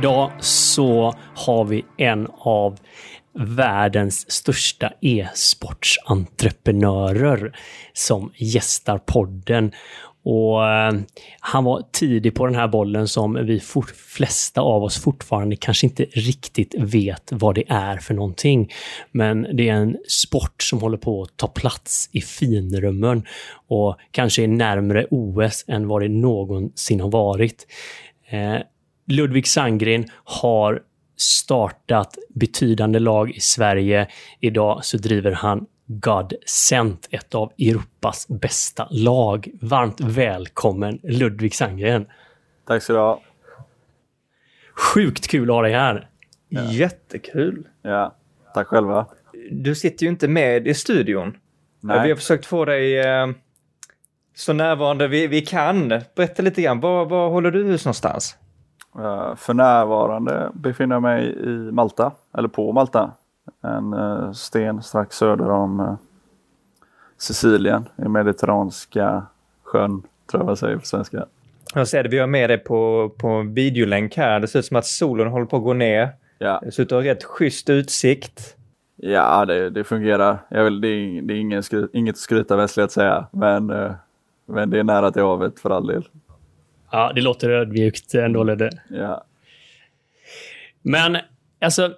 Idag så har vi en av världens största e-sportsentreprenörer som gästar podden. Och eh, han var tidig på den här bollen som vi for, flesta av oss fortfarande kanske inte riktigt vet vad det är för någonting. Men det är en sport som håller på att ta plats i finrummen och kanske är närmre OS än vad det någonsin har varit. Eh, Ludvig Sandgren har startat betydande lag i Sverige. Idag så driver han God Sent, ett av Europas bästa lag. Varmt välkommen Ludvig Sandgren. Tack ska du ha. Sjukt kul att ha dig här. Ja. Jättekul. Ja, tack själva. Du sitter ju inte med i studion. Nej. Vi har försökt få dig eh, så närvarande vi, vi kan. Berätta lite grann, var, var håller du hus någonstans? Uh, för närvarande befinner jag mig i Malta, eller på Malta. En uh, sten strax söder om uh, Sicilien i Mediterranska sjön, tror jag man säger på svenska. Jag ser det, vi har med dig på, på videolänk här. Det ser ut som att solen håller på att gå ner. Ja. Det ser ut att ha rätt schysst utsikt. Ja, det, det fungerar. Vill, det är, det är ingen skry, inget att skryta med, att säga. Men, men det är nära till havet för all del. Ja, det låter ödmjukt ändå, Ludde. Ja. Men, alltså,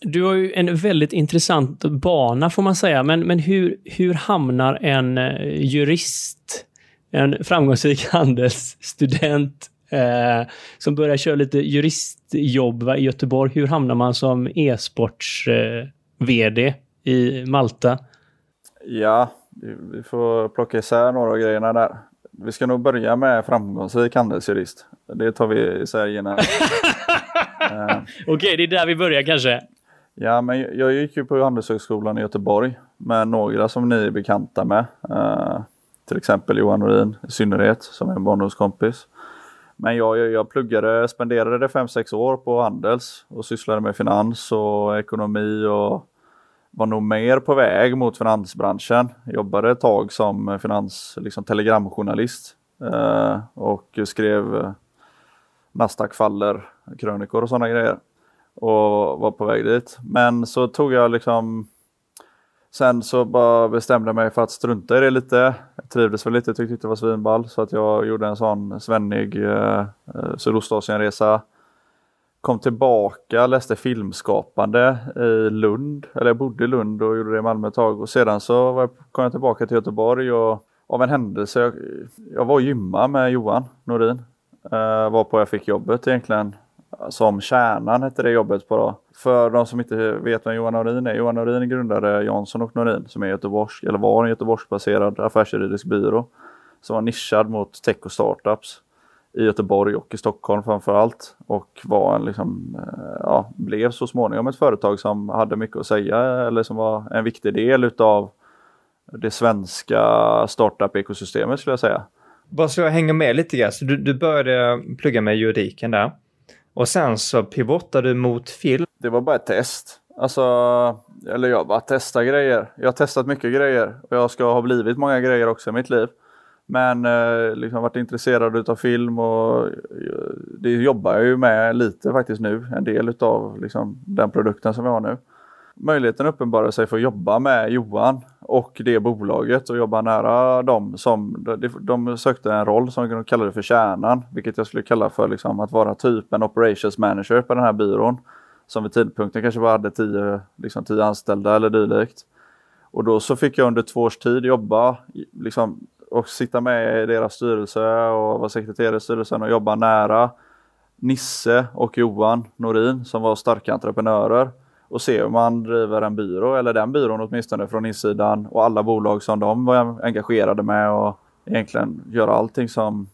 du har ju en väldigt intressant bana får man säga. Men, men hur, hur hamnar en eh, jurist, en framgångsrik handelsstudent eh, som börjar köra lite juristjobb va, i Göteborg. Hur hamnar man som e-sports-VD eh, i Malta? Ja, vi får plocka isär några av grejerna där. Vi ska nog börja med framgångsrik handelsjurist. Det tar vi isär innan. uh, Okej, okay, det är där vi börjar kanske. Ja, men jag gick ju på Handelshögskolan i Göteborg med några som ni är bekanta med. Uh, till exempel Johan Norin i synnerhet, som är en barndomskompis. Men jag, jag pluggade, spenderade det 5-6 år på Handels och sysslade med finans och ekonomi och var nog mer på väg mot finansbranschen. Jobbade ett tag som finans, liksom telegramjournalist eh, och skrev eh, Nasdaq faller krönikor och sådana grejer. Och var på väg dit. Men så tog jag liksom Sen så bara bestämde jag mig för att strunta i det lite. Jag trivdes väl lite, tyckte det var svinball. Så att jag gjorde en sån svennig eh, eh Sydostasienresa kom tillbaka, läste filmskapande i Lund, eller jag bodde i Lund och gjorde det i Malmö ett tag och sedan så kom jag tillbaka till Göteborg och av en händelse, jag, jag var och gymma med Johan Norin, eh, varpå jag fick jobbet egentligen som Kärnan hette det jobbet på då. För de som inte vet vem Johan Norin är, Johan Norin grundade Jansson och Norin som är Göteborgs, eller var en Göteborgsbaserad affärsjuridisk byrå som var nischad mot tech och startups i Göteborg och i Stockholm framför allt. Och var en, liksom, eh, ja, blev så småningom ett företag som hade mycket att säga eller som var en viktig del utav det svenska startup-ekosystemet skulle jag säga. Bara så jag hänger med lite grann, så du, du började plugga med juridiken där och sen så pivotade du mot film. Det var bara ett test. Alltså, eller jag bara testa grejer. Jag har testat mycket grejer och jag ska ha blivit många grejer också i mitt liv. Men eh, liksom varit intresserad utav film och eh, det jobbar jag ju med lite faktiskt nu. En del utav liksom, den produkten som vi har nu. Möjligheten uppenbarade sig för att jobba med Johan och det bolaget och jobba nära dem som de, de sökte en roll som de kallade för kärnan, vilket jag skulle kalla för liksom, att vara typ en operations manager på den här byrån. Som vid tidpunkten kanske bara hade tio, liksom tio anställda eller dylikt. Och då så fick jag under två års tid jobba liksom, och sitta med i deras styrelse och vara sekreterare i styrelsen och jobba nära Nisse och Johan Norin som var starka entreprenörer och se hur man driver en byrå, eller den byrån åtminstone från insidan och alla bolag som de var engagerade med och egentligen göra allting som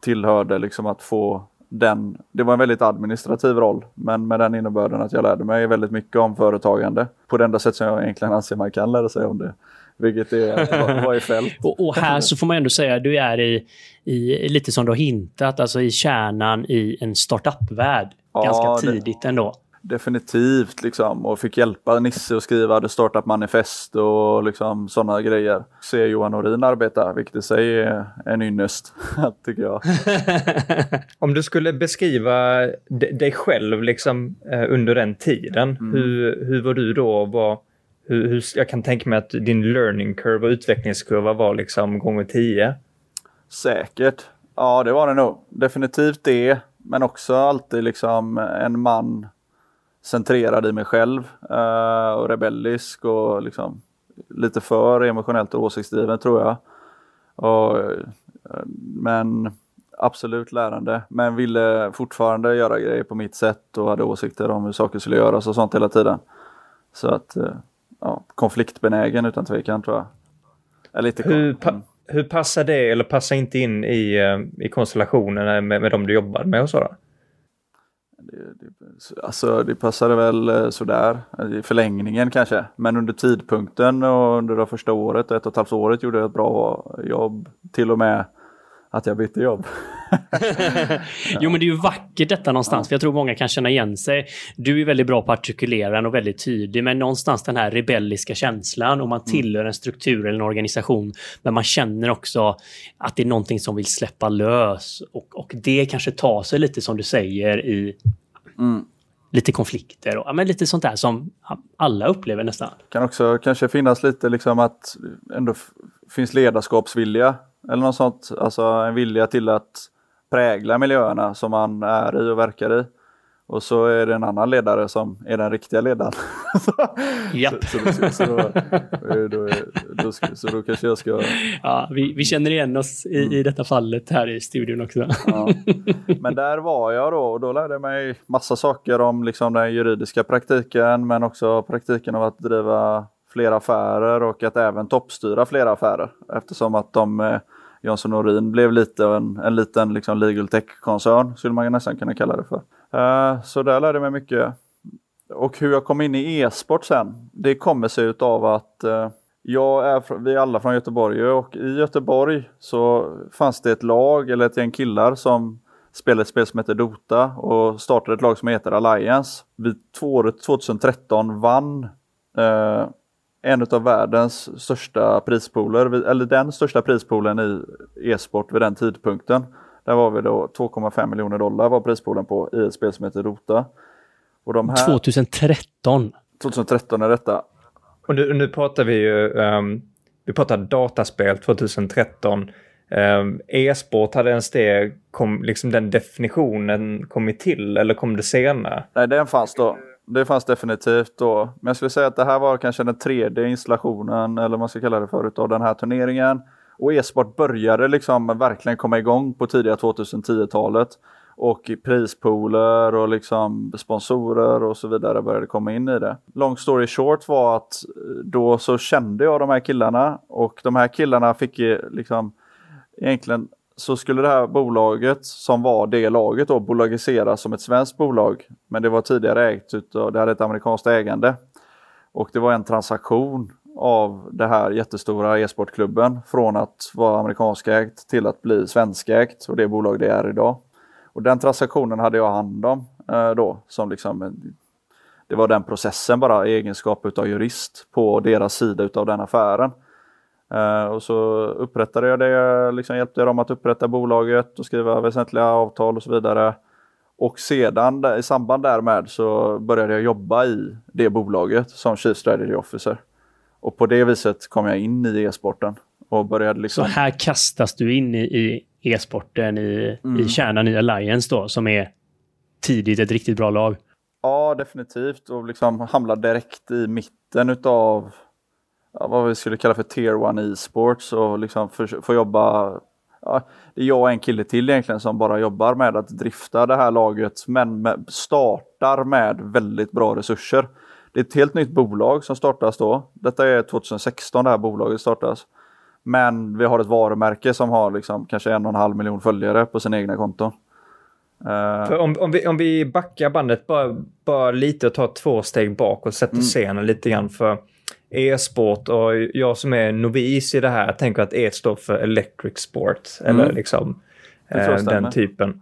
tillhörde liksom att få den, det var en väldigt administrativ roll, men med den innebörden att jag lärde mig väldigt mycket om företagande på det enda sätt som jag egentligen anser man kan lära sig om det. Vilket är vara i fält. och, och, här så får man ändå säga att du är i, i, lite som du har hintat, alltså i kärnan i en startup-värld. Ja, ganska tidigt det, ändå. definitivt liksom och fick hjälpa Nisse att skriva The Startup Manifest och liksom sådana grejer. Se Johan Norin arbeta, vilket i sig är en ynnest, tycker jag. Om du skulle beskriva dig själv liksom eh, under den tiden, mm. hur, hur var du då? Var, hur, hur, jag kan tänka mig att din learning curve och utvecklingskurva var liksom gånger tio. Säkert. Ja, det var det nog. Definitivt det. Men också alltid liksom en man centrerad i mig själv uh, och rebellisk och liksom lite för emotionellt och åsiktsdriven tror jag. Och, eh, men absolut lärande, men ville fortfarande göra grejer på mitt sätt och hade åsikter om hur saker skulle göras och sånt hela tiden. Så att, uh, ja, konfliktbenägen utan tvekan tror jag. Är lite hur, pa hur passar det eller passar inte in i, i konstellationen med, med de du jobbar med och så? Då? Det, det, alltså det passade väl eh, sådär i förlängningen kanske. Men under tidpunkten och under det första året ett och ett halvt året gjorde jag ett bra jobb. Till och med att jag bytte jobb. jo men det är ju vackert detta någonstans, ja. för jag tror många kan känna igen sig. Du är väldigt bra på att artikulera och väldigt tydlig, men någonstans den här rebelliska känslan om man mm. tillhör en struktur eller en organisation, men man känner också att det är någonting som vill släppa lös och, och det kanske tar sig lite som du säger i mm lite konflikter och ja, men lite sånt där som alla upplever nästan. Det kan också kanske finnas lite liksom att ändå finns ledarskapsvilja eller något sånt. Alltså en vilja till att prägla miljöerna som man är i och verkar i. Och så är det en annan ledare som är den riktiga ledaren. Japp. så, så, så, då, då, då, så då kanske jag ska... Ja, vi, vi känner igen oss i, mm. i detta fallet här i studion också. Ja. Men där var jag då och då lärde jag mig massa saker om liksom den juridiska praktiken men också praktiken av att driva flera affärer och att även toppstyra flera affärer eftersom att de eh, Jansson Norin blev lite en, en liten liksom legal tech-koncern skulle man nästan kunna kalla det för. Eh, så där lärde jag mig mycket. Och hur jag kom in i e-sport sen, det kommer sig utav att eh, jag är, vi är alla från Göteborg och i Göteborg så fanns det ett lag eller ett gäng killar som spelade ett spel som heter Dota och startade ett lag som heter Alliance. Vi året 2013 vann eh, en av världens största prispooler, eller den största prispoolen i e-sport vid den tidpunkten. Där var vi då 2,5 miljoner dollar var prispoolen på i ett spel som heter Rota. Och de här... 2013? 2013 är detta. Och nu, nu pratar vi ju, um, vi pratar dataspel 2013. Um, ehm, E-sport, hade ens det, kom, liksom den definitionen kommit till eller kom det senare? Nej, den fanns då det fanns definitivt då. Men jag skulle säga att det här var kanske den tredje installationen, eller vad man ska kalla det för, av den här turneringen. Och e-sport började liksom verkligen komma igång på tidiga 2010-talet. Och prispooler och liksom sponsorer och så vidare började komma in i det. Long story short var att eh, då så kände jag de här killarna och de här killarna fick liksom egentligen så skulle det här bolaget som var det laget då bolagiseras som ett svenskt bolag. Men det var tidigare ägt utav, det hade ett amerikanskt ägande. Och det var en transaktion av det här jättestora e-sportklubben från att vara amerikanskägt till att bli svenskägt och det bolag det är idag. Och den transaktionen hade jag hand om eh, då som liksom eh, det var den processen bara i egenskap utav jurist på deras sida utav den affären. Eh, och så upprättade jag det, liksom hjälpte jag dem att upprätta bolaget och skriva väsentliga avtal och så vidare. Och sedan i samband därmed så började jag jobba i det bolaget som Chief Strategy Officer. Och på det viset kom jag in i e-sporten. Och började liksom... Så här kastas du in i e-sporten i, mm. i kärnan i Alliance då, som är tidigt ett riktigt bra lag? Ja, definitivt. Och liksom hamnade direkt i mitten utav ja, vad vi skulle kalla för Tier 1 e-sports och liksom få jobba ja, det är jag och en kille till egentligen som bara jobbar med att drifta det här laget men med, startar med väldigt bra resurser. Det är ett helt nytt bolag som startas då. Detta är 2016 det här bolaget startas. Men vi har ett varumärke som har liksom kanske en och en halv miljon följare på sina egna konton. Uh, om, om, vi, om vi backar bandet bara, bara lite och tar två steg bak och sätter mm. scenen lite grann för e-sport och jag som är novis i det här tänker att e står för electric sport mm. eller liksom eh, den typen.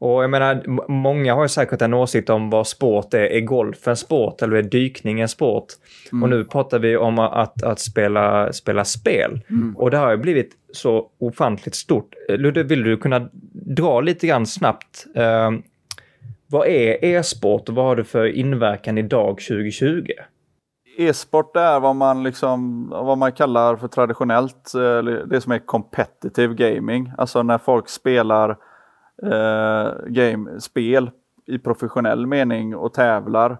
Och jag menar, många har ju säkert en åsikt om vad sport är. Är golf en sport eller är dykning en sport? Mm. Och nu pratar vi om att, att spela, spela spel. Mm. Och det har ju blivit så ofantligt stort. Ludde, vill du kunna dra lite grann snabbt? Eh, vad är e-sport och vad har det för inverkan idag 2020? E-sport är vad man, liksom, vad man kallar för traditionellt, eh, det som är competitive gaming. Alltså när folk spelar eh, game, spel i professionell mening och tävlar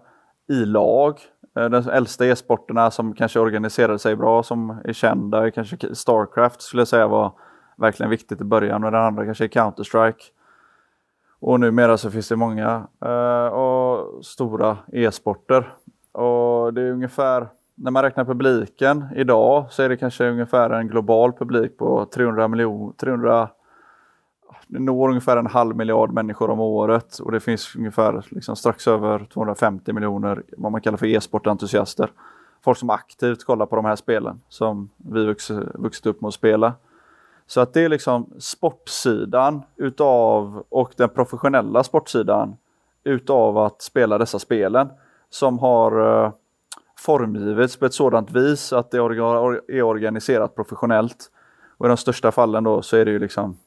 i lag. Eh, de äldsta e-sporterna som kanske organiserade sig bra, som är kända, kanske Starcraft skulle jag säga var verkligen viktigt i början och den andra kanske är Counter-Strike. Och numera så finns det många eh, och stora e-sporter. Och det är ungefär, när man räknar publiken idag så är det kanske ungefär en global publik på 300 miljoner, 300 når ungefär en halv miljard människor om året och det finns ungefär liksom strax över 250 miljoner vad man kallar för e-sportentusiaster. Folk som aktivt kollar på de här spelen som vi vuxit, vuxit upp med att spela. Så att det är liksom sportsidan utav och den professionella sportsidan utav att spela dessa spelen som har uh, formgivits på ett sådant vis att det är organiserat professionellt. Och i de största fallen då så är det ju liksom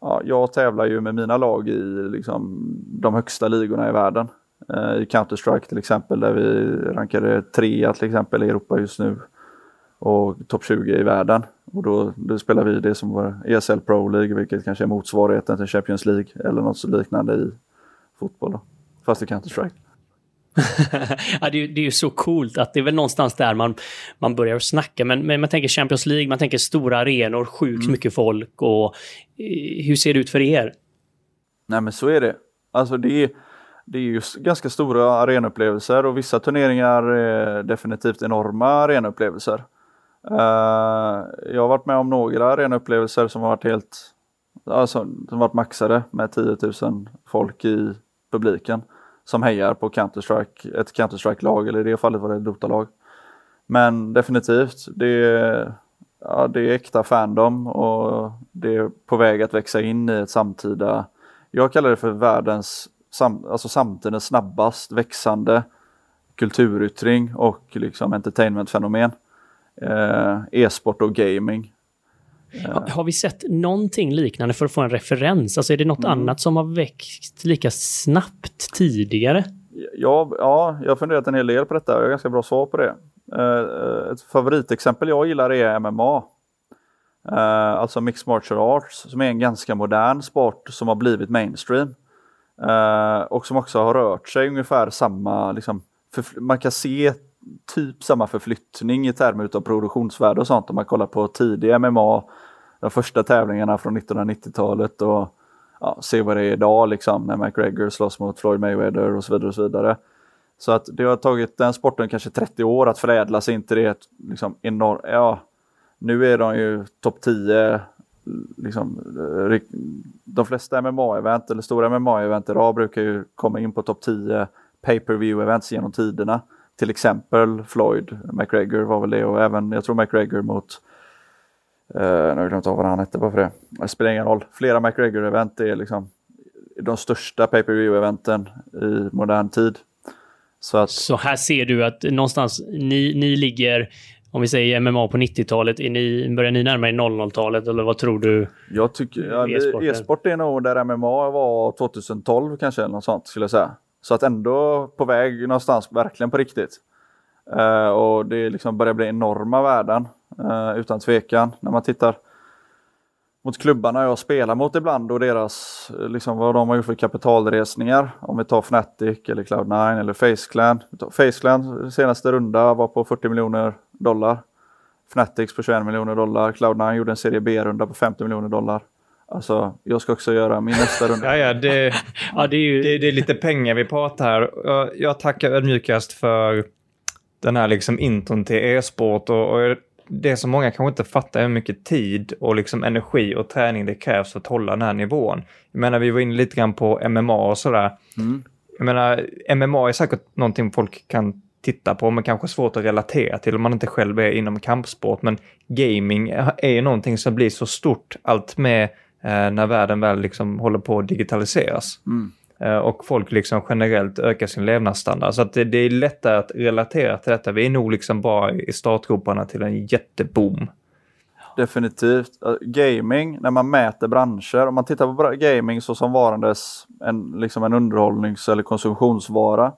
ja, jag tävlar ju med mina lag i liksom, de högsta ligorna i världen. Eh, I Counter-Strike till exempel där vi rankade trea till exempel i Europa just nu och topp 20 i världen. Och då, då spelar vi det som var ESL Pro League, vilket kanske är motsvarigheten till Champions League eller något så liknande i fotboll. Då. Fast i Counter-Strike ja, det, är, det är ju så coolt att det är väl någonstans där man, man börjar snacka. Men, men man tänker Champions League, man tänker stora arenor, sjukt mm. mycket folk. Och, eh, hur ser det ut för er? Nej men så är det. Alltså det är, det är ju ganska stora arenaupplevelser och vissa turneringar är definitivt enorma arenaupplevelser. Uh, jag har varit med om några arenaupplevelser som har varit helt alltså, som varit maxade med 10 000 folk i publiken som hejar på Counter-Strike, ett Counter-Strike-lag eller i det fallet var det ett Dota-lag. Men definitivt, det är, ja, det är äkta fandom och det är på väg att växa in i ett samtida, jag kallar det för världens, sam, alltså samtidens snabbast växande kulturyttring och liksom entertainmentfenomen eh, e-sport och gaming. Har, har vi sett någonting liknande för att få en referens? Alltså är det något mm. annat som har växt lika snabbt tidigare? Ja, ja, jag har funderat en hel del på detta och jag har ganska bra svar på det. Uh, ett favoritexempel jag gillar är MMA. Eh, alltså Mixed Martial Arts som är en ganska modern sport som har blivit mainstream. Uh, och som också har rört sig ungefär samma, liksom, man kan se typ samma förflyttning i termer av produktionsvärde och sånt om man kollar på tidiga MMA, de första tävlingarna från 1990-talet och ja, se vad det är idag liksom när McGregor slåss mot Floyd Mayweather och så vidare. och Så vidare. Så att det har tagit den sporten kanske 30 år att förädla sig inte det liksom enormt, ja nu är de ju topp 10 liksom, de flesta MMA-event eller stora MMA-event idag brukar ju komma in på topp 10 pay per view events genom tiderna till exempel Floyd McGregor var väl det och även jag tror McGregor mot Uh, nu har jag glömt av vad han hette bara för det. Det spelar ingen roll. Flera McGregor-event är liksom de största pay per view eventen i modern tid. Så, att... så här ser du att någonstans ni, ni ligger, om vi säger MMA på 90-talet, ni, börjar ni närma er 00-talet eller vad tror du? Jag tycker, ja, e-sport är nog där MMA var 2012 kanske, eller något sånt skulle jag säga. Så att ändå på väg någonstans, verkligen på riktigt. Uh, och det liksom börjar bli enorma värden, uh, utan tvekan. När man tittar mot klubbarna jag spelar mot ibland och deras, eh, liksom vad de har gjort för kapitalresningar. Om vi tar Fnatic eller Cloud9 eller FaceClan. FaceClan senaste runda var på 40 miljoner dollar. Fnatics på 21 miljoner dollar. Cloud9 gjorde en serie B-runda på 50 miljoner dollar. Alltså, jag ska också göra min nästa runda. ja, ja, det, ja det, är ju... det, det, är lite pengar vi pratar här. Jag, jag tackar ödmjukast för den här liksom intron till e-sport och, och det som många kanske inte fattar är hur mycket tid och liksom energi och träning det krävs för att hålla den här nivån. Jag menar, vi var inne lite grann på MMA och sådär. Mm. Jag menar, MMA är säkert någonting folk kan titta på, men kanske svårt att relatera till om man inte själv är inom kampsport. Men gaming är ju någonting som blir så stort allt med när världen väl liksom håller på att digitaliseras. Mm. Eh, och folk liksom generellt ökar sin levnadsstandard. Så att det, det är lättare att relatera till detta. Vi är nog liksom bara i startgroparna till en jätteboom. Definitivt. Uh, Gaming, när man mäter branscher, om man tittar på gaming så som varandes en, liksom en underhållnings eller konsumtionsvara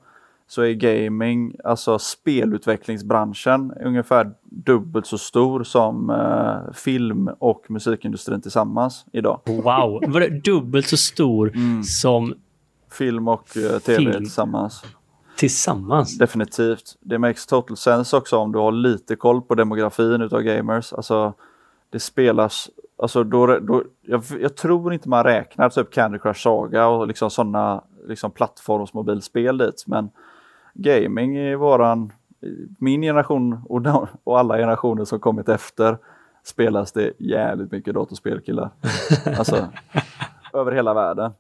så är gaming, alltså spelutvecklingsbranschen, ungefär dubbelt så stor som eh, film och musikindustrin tillsammans idag. Wow, var det dubbelt så stor som Film och eh, tv Film. tillsammans. tillsammans? Definitivt. Det makes total sense också om du har lite koll på demografin utav gamers. Alltså det spelas, alltså då, då jag, jag tror inte man räknar typ Candy Crush Saga och liksom sådana liksom plattformsmobilspel dit. Men gaming i våran, min generation och, de, och alla generationer som kommit efter spelas det jävligt mycket datorspel killar. Alltså över hela världen.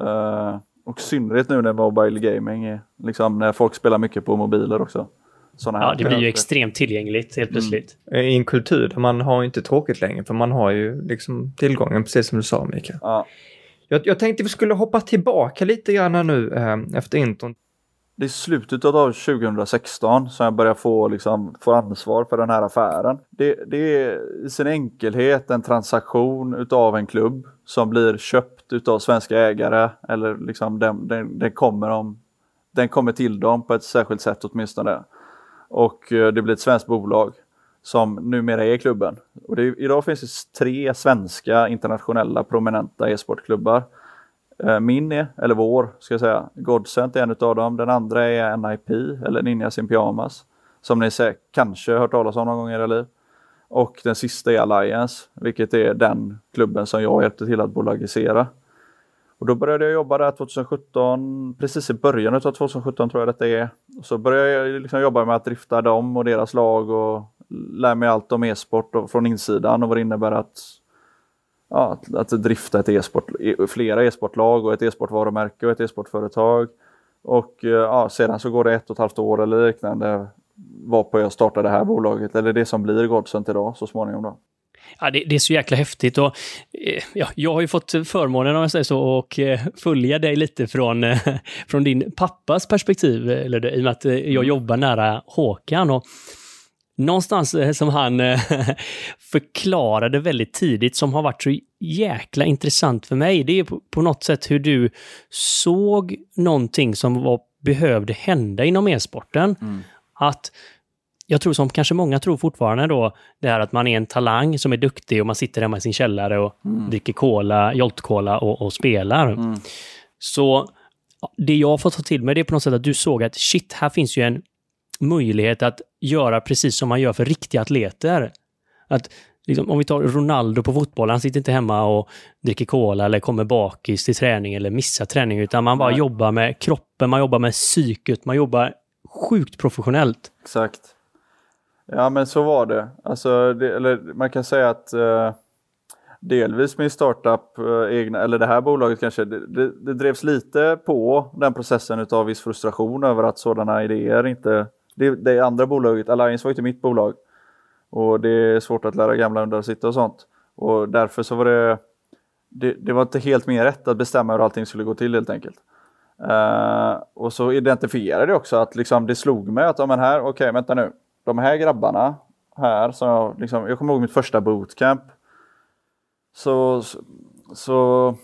Eh, och synnerhet nu när mobile gaming är, liksom när folk spelar mycket på mobiler också. Såna Ja, det blir ju extremt tillgängligt helt plötsligt. I en kultur där man har inte tråkigt längre, för man har ju liksom tillgången, precis som du sa Mikael. Ja. Jag, jag tänkte vi skulle hoppa tillbaka lite grann nu eh, efter intron. Det är slutet av 2016 som jag börjar få, liksom, få ansvar för den här affären. Det, det är i sin enkelhet en transaktion utav en klubb som blir köpt utav svenska ägare eller liksom den, den, den, kommer, om, den kommer till dem på ett särskilt sätt åtminstone. Och eh, det blir ett svenskt bolag som numera är klubben. Och det, idag finns det tre svenska internationella prominenta e-sportklubbar. Eh, Min är, eller vår, ska jag säga. Godsent är en av dem. Den andra är NIP, eller Ninjas in Pyjamas. Som ni säkert kanske hört talas om någon gång i era liv. Och den sista är Alliance, vilket är den klubben som jag hjälpte till att bolagisera. Och då började jag jobba där 2017, precis i början av 2017 tror jag detta är. Så började jag liksom jobba med att drifta dem och deras lag och lära mig allt om e-sport från insidan och vad det innebär att ja, att, att drifta ett e-sport, e- flera e-sportlag och ett e-sportvarumärke och ett e-sportföretag. Och eh, ja, sedan så går det ett och ett halvt år eller liknande varpå jag startade det här bolaget, eller det som blir Godsent idag så småningom då. Ja, det, det är så jäkla häftigt och eh, ja, jag har ju fått förmånen om jag säger så och eh, följa dig lite från, från din pappas perspektiv, eller i och med att jag jobbar nära Håkan och någonstans eh, som han eh, förklarade väldigt tidigt som har varit så jäkla intressant för mig, det är på, något sätt hur du såg någonting som var, behövde hända inom e-sporten. Att jag tror som kanske många tror fortfarande då, det här att man är en talang som är duktig och man sitter hemma i sin källare och dricker cola, Jolt-cola och, och spelar. Så ja, det jag har fått ta till mig det är på något sätt att du såg att shit, här finns ju en möjlighet att göra precis som man gör för riktiga atleter. Att liksom, om vi tar Ronaldo på fotboll, han sitter inte hemma och dricker cola eller kommer bakis till träning eller missar träning, utan man bara Nej. jobbar med kroppen, man jobbar med psyket, man jobbar sjukt professionellt. Exakt. Ja men så var det. Alltså, det, eller man kan säga att eh, delvis min startup, eh, egna, eller det här bolaget kanske, det, det, det drevs lite på den processen utav viss frustration över att sådana idéer inte... Det, det andra bolaget, Alliance var inte mitt bolag. Och det är svårt att lära gamla hundar att sitta och sånt. Och därför så var det, det, det var inte helt mer rätt att bestämma hur allting skulle gå till helt enkelt. Uh, och så identifierade jag också att liksom, det slog mig att, ja men här, okej vänta nu. De här grabbarna här, som jag, liksom, jag kommer ihåg mitt första bootcamp. Så, så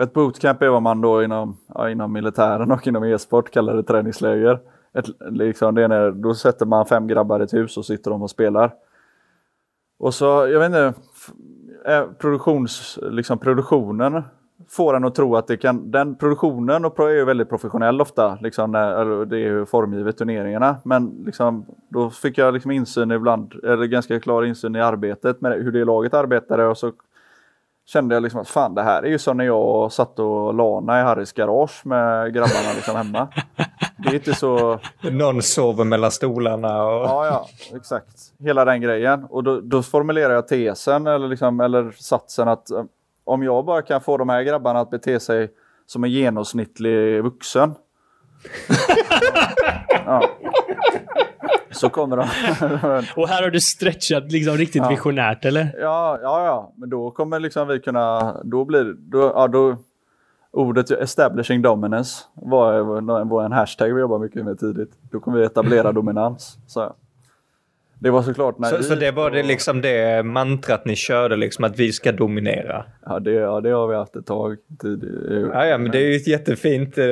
ett bootcamp är vad man då inom, ja, inom militären och inom e-sport kallar det träningsläger. Ett, liksom, det är när, då sätter man fem grabbar i ett hus och sitter de och spelar. Och så, jag vet inte, eh, produktions, liksom produktionen får en att tro att det kan, den produktionen och är ju väldigt professionell ofta, liksom när, det är ju formgivet turneringarna. Men liksom, då fick jag liksom insyn ibland, eller ganska klar insyn i arbetet med hur det laget arbetade och så kände jag liksom att fan det här är ju som när jag satt och lana i Harrys garage med grabbarna liksom hemma. Det är inte så... Någon sover mellan stolarna och... Ja, ja, exakt. Hela den grejen. Och då, då formulerar jag tesen eller, liksom, eller satsen att eh, om jag bara kan få de här grabbarna att bete sig som en genomsnittlig vuxen. ja. Så kommer de... Och här har du stretchat liksom riktigt Ja. visionärt eller? ja, ja, ja, men då kommer liksom vi kunna... Då blir. Då, ja, då, ordet establishing dominance var, var en hashtag vi jobbade mycket med tidigt. Då kommer vi etablera dominans. Så. Det var såklart när Så, vi... så det var det liksom det mantrat ni körde, liksom att vi ska dominera? Ja det, ja, det har vi haft ett tag. Ja, ja, men det är ju ett jättefint... Eh,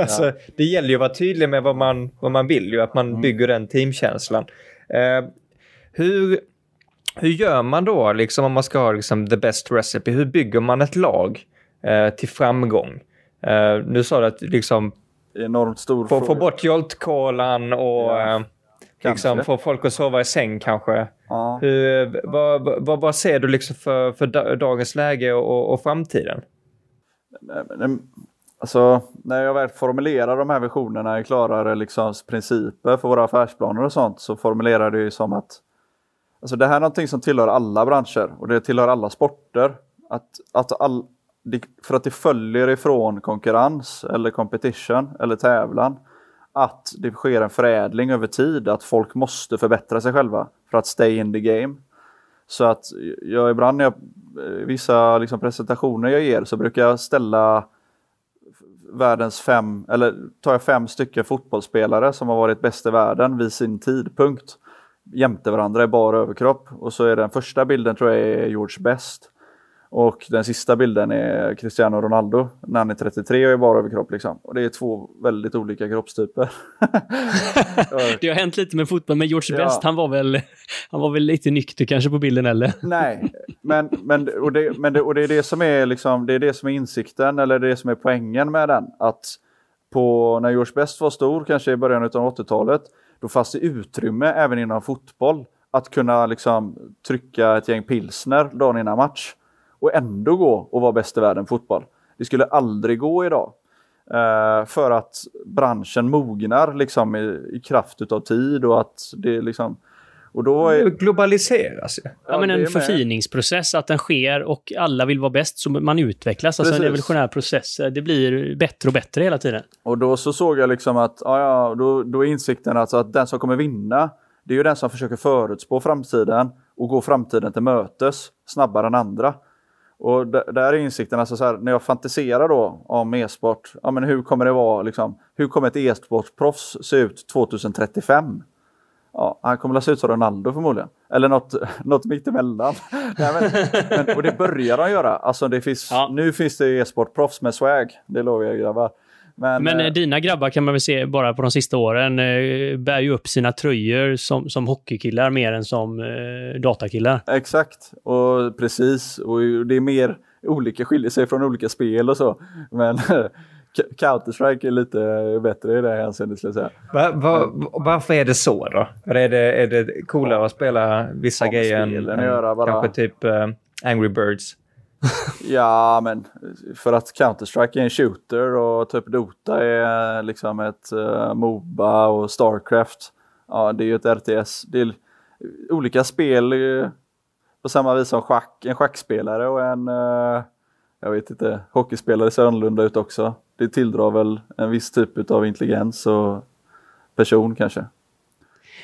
alltså, Det gäller ju att vara tydlig med vad man, vad man vill, ju, att man bygger den teamkänslan. Eh, hur, hur gör man då, liksom, om man ska ha liksom, the best recipe? Hur bygger man ett lag eh, till framgång? Eh, nu sa du att liksom, Enormt stor få, få fråga. bort joltkolan och Ja, liksom, få folk att sova i säng kanske. Ja. Hur, vad, vad, vad ser du liksom för, för da- dagens läge och, och framtiden? Alltså, när jag väl formulerar de här visionerna i klarare liksom, principer för våra affärsplaner och sånt så formulerar det ju som att alltså, det här är någonting som tillhör alla branscher och det tillhör alla sporter. Att, att all, för att det följer ifrån konkurrens eller competition eller tävlan att det sker en förädling över tid, att folk måste förbättra sig själva för att stay in the game. Så att jag ibland när jag, eh, vissa liksom presentationer jag ger så brukar jag ställa världens fem, eller tar jag fem stycken fotbollsspelare som har varit bäst i världen vid sin tidpunkt jämte varandra i bar överkropp. Och så är den första bilden tror jag är George Best. Och den sista bilden är Cristiano Ronaldo när han är 33 och är bar överkropp. Liksom. Och det är två väldigt olika kroppstyper. Det har hänt lite med fotboll, men George Ja. Best, han var väl, han var väl lite nykter kanske på bilden eller? Nej, men, men, och, det, men det, och det är det som är liksom, det är det som är insikten eller det som är poängen med den. Att på, när George Best var stor, kanske i början av 80-talet, då fanns det utrymme även inom fotboll att kunna liksom trycka ett gäng pilsner dagen innan match och ändå gå och vara bäst i världen på fotboll. Det skulle aldrig gå idag. Eh, för att branschen mognar liksom i, i kraft utav tid och att det är liksom och då är, Det globaliseras ju. Ja, men det en förfiningsprocess, att den sker och alla vill vara bäst, så man utvecklas. Alltså en evolutionär process. Det blir bättre och bättre hela tiden. Och då så såg jag liksom att, ja, ja då, då är insikten alltså att den som kommer vinna, det är ju den som försöker förutspå framtiden och gå framtiden till mötes snabbare än andra. Och där är insikten, alltså så här, när jag fantiserar då om e-sport, ja men hur kommer det vara liksom, hur kommer ett e-sportproffs se ut 2035? Ja, han kommer att se ut som Ronaldo förmodligen. Eller något, något mittemellan. Nej, men, men, och det börjar de göra. Alltså det finns, Ja. Nu finns det e-sportproffs med swag. Det lovar jag grabbar. Men, Men eh, eh, dina grabbar kan man väl se bara på de sista åren eh, bär ju upp sina tröjor som, som hockeykillar mer än som eh, datakillar. Exakt, och precis. Och det är mer olika, skiljer sig från olika spel och så. Men Counter-Strike är lite bättre i det här hänseendet skulle jag säga. Va, va, varför är det så då? Är det, är det coolare att spela vissa Ja, grejer än, än göra bara. kanske typ eh, Angry Birds? Ja, men för att Counter-Strike är en shooter och typ Dota är liksom ett uh, Moba och Starcraft. Ja, det är ju ett RTS. Det är olika spel eh, på samma vis som schack. En schackspelare och en, eh, jag vet inte, hockeyspelare ser annorlunda ut också. Det tilldrar väl en viss typ av intelligens och person kanske.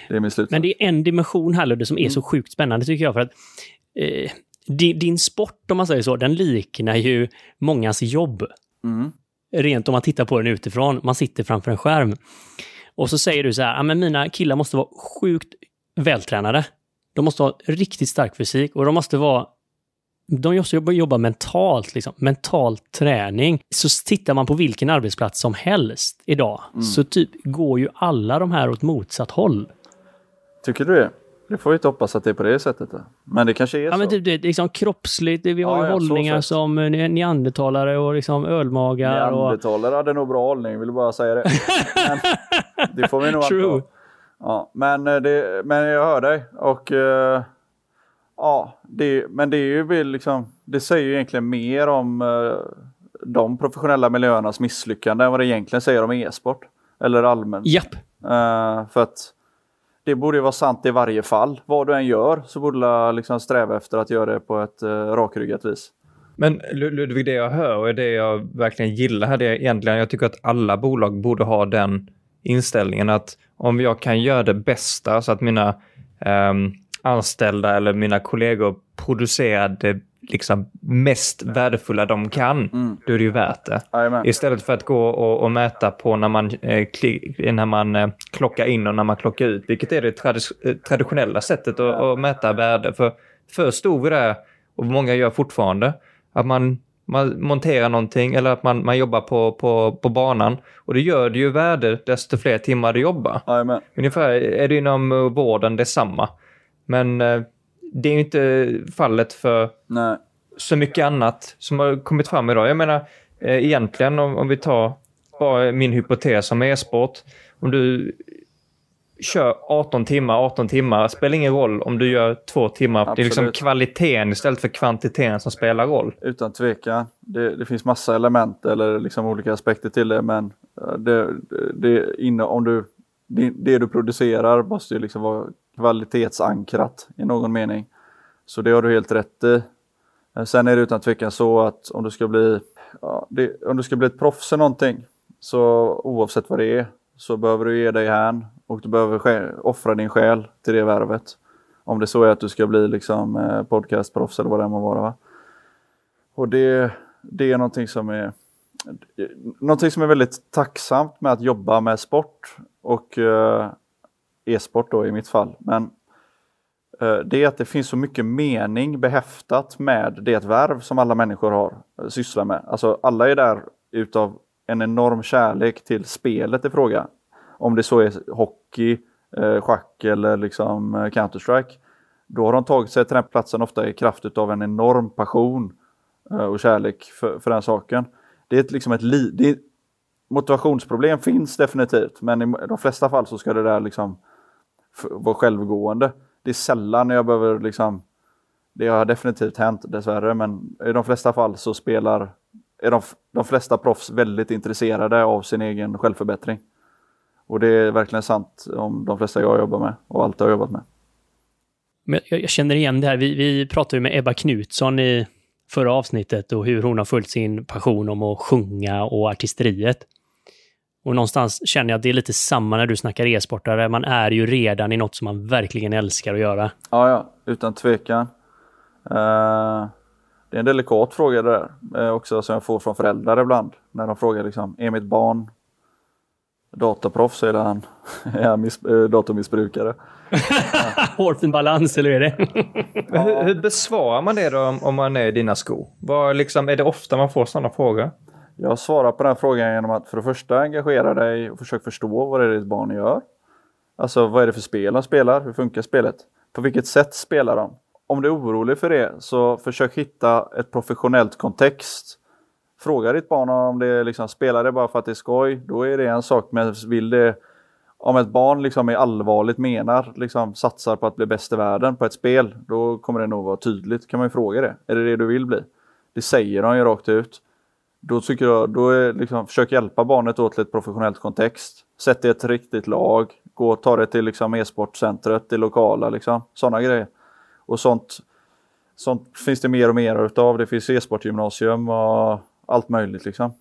Det är min slutsats. Men det är en dimension här Ludde som är så sjukt spännande tycker jag. För att eh, din, din sport, om man säger så, den liknar ju mångas jobb. Mm. Rent om man tittar på den utifrån. Man sitter framför en skärm. Och så säger du så här, "Ja, men mina killar måste vara sjukt vältränade. De måste ha riktigt stark fysik och de måste vara de måste jobba, jobba mentalt, liksom. mental träning. Så tittar man på vilken arbetsplats som helst idag, så typ går ju alla de här åt motsatt håll. Tycker du det? Det får vi inte hoppas att det är på det sättet. Då. Men det kanske är Ja, så. men typ, det är liksom kroppsligt, vi har Ja, ju ja, hållningar som eh, neandertalare och liksom ölmagar. Och... Neandertalare hade nog bra hållning, vill bara säga det. Men, det får vi nog True. anta. Ja, men, eh, det, men jag hör dig och eh, ja, det, men det är ju liksom, det säger ju egentligen mer om eh, de professionella miljöernas misslyckande än vad det egentligen säger om e-sport. Eller allmänt. Japp. För att det borde ju vara sant i varje fall. Vad du än gör så borde du liksom sträva efter att göra det på ett eh, rakryggat vis. Men Ludvig, det jag hör och det jag verkligen gillar här, det är egentligen, jag tycker att alla bolag borde ha den inställningen att om jag kan göra det bästa så att mina eh, anställda eller mina kollegor producerar det liksom mest värdefulla de kan, mm. då är det ju värt det. Amen. Istället för att gå och, och mäta på när man, eh, när man eh, klockar in och när man klockar ut, vilket är det tradi eh, traditionella sättet att, att, mäta värde. För förr stod vi där, och många gör fortfarande, att man, man monterar någonting eller att man, man jobbar på, på, på banan. Och det gör det ju värde desto fler timmar du jobbar. Amen. Ungefär är det inom eh, vården detsamma. Men eh, det är inte fallet för Nej. så mycket annat som har kommit fram idag. Jag menar, eh, egentligen om, om vi tar bara min hypotes om e-sport. Om du kör 18 timmar, 18 timmar, spelar ingen roll om du gör två timmar. Absolut. Det är liksom kvaliteten istället för kvantiteten som spelar roll. Utan tvekan. Det, det finns massa element eller liksom olika aspekter till det, men eh, det, det, inne, om du, det, det du producerar måste ju liksom vara kvalitetsankrat i någon mening. Så det har du helt rätt i. Eh, sen är det utan tvekan så att om du ska bli, ja, det, om du ska bli ett proffs i någonting, så oavsett vad det är, så behöver du ge dig hän och du behöver offra din själ till det värvet. Om det så är att du ska bli liksom eh, podcastproffs eller vad det må vara. Va? Och det, det är någonting som är någonting som är väldigt tacksamt med att jobba med sport och eh, e-sport då i mitt fall. Men eh, det är att det finns så mycket mening behäftat med det värv som alla människor har eh, sysslar med. Alltså alla är där utav en enorm kärlek till spelet i fråga. Om det så är hockey, eh, schack eller liksom Counter-Strike. Då har de tagit sig till den platsen ofta i kraft utav en enorm passion och kärlek för, för den saken. Det är ett, liksom ett li det är, motivationsproblem finns definitivt, men i de flesta fall så ska det där liksom vara självgående. Det är sällan jag behöver liksom det har definitivt hänt dessvärre, men i de flesta fall så spelar är de, de flesta proffs väldigt intresserade av sin egen självförbättring. Och det är verkligen sant om de flesta jag jobbar med och allt jag har jobbat med. Men jag, jag känner igen det här. Vi, vi pratade ju med Ebba Knutsson i förra avsnittet och hur hon har följt sin passion om att sjunga och artisteriet. Och någonstans känner jag att det är lite samma när du snackar e-sportare. Man är ju redan i något som man verkligen älskar att göra. Ja, ja, utan tvekan. Uh, det är en delikat fråga det där uh, också som jag får från föräldrar ibland. När de frågar liksom, är mitt barn dataproffs eller han är han miss, äh, datormissbrukare. Hårfin balans, eller är det? hur, hur besvarar man det då om, om man är i dina skor? Var, liksom, är det ofta man får sådana frågor? Jag svarar på den frågan genom att för det första engagera dig och försöka förstå vad det är ditt barn gör. Alltså vad är det för spel de spelar? Hur funkar spelet? På vilket sätt spelar de? Om du är orolig för det så försök hitta ett professionellt kontext Fråga ditt barn om det liksom, spelar det bara för att det är skoj, då är det en sak. Men vill det, om ett barn liksom är allvarligt menar, liksom satsar på att bli bäst i världen på ett spel, då kommer det nog vara tydligt. kan man ju fråga det. Är det det du vill bli? Det säger de ju rakt ut. Då tycker jag, då är liksom, försök hjälpa barnet åt ett professionellt kontext. Sätt det i ett riktigt lag. Gå ta det till liksom e-sportcentret, det lokala, liksom. sådana grejer. Och sånt, sånt finns det mer och mer utav. Det finns e-sportgymnasium och allt möjligt liksom.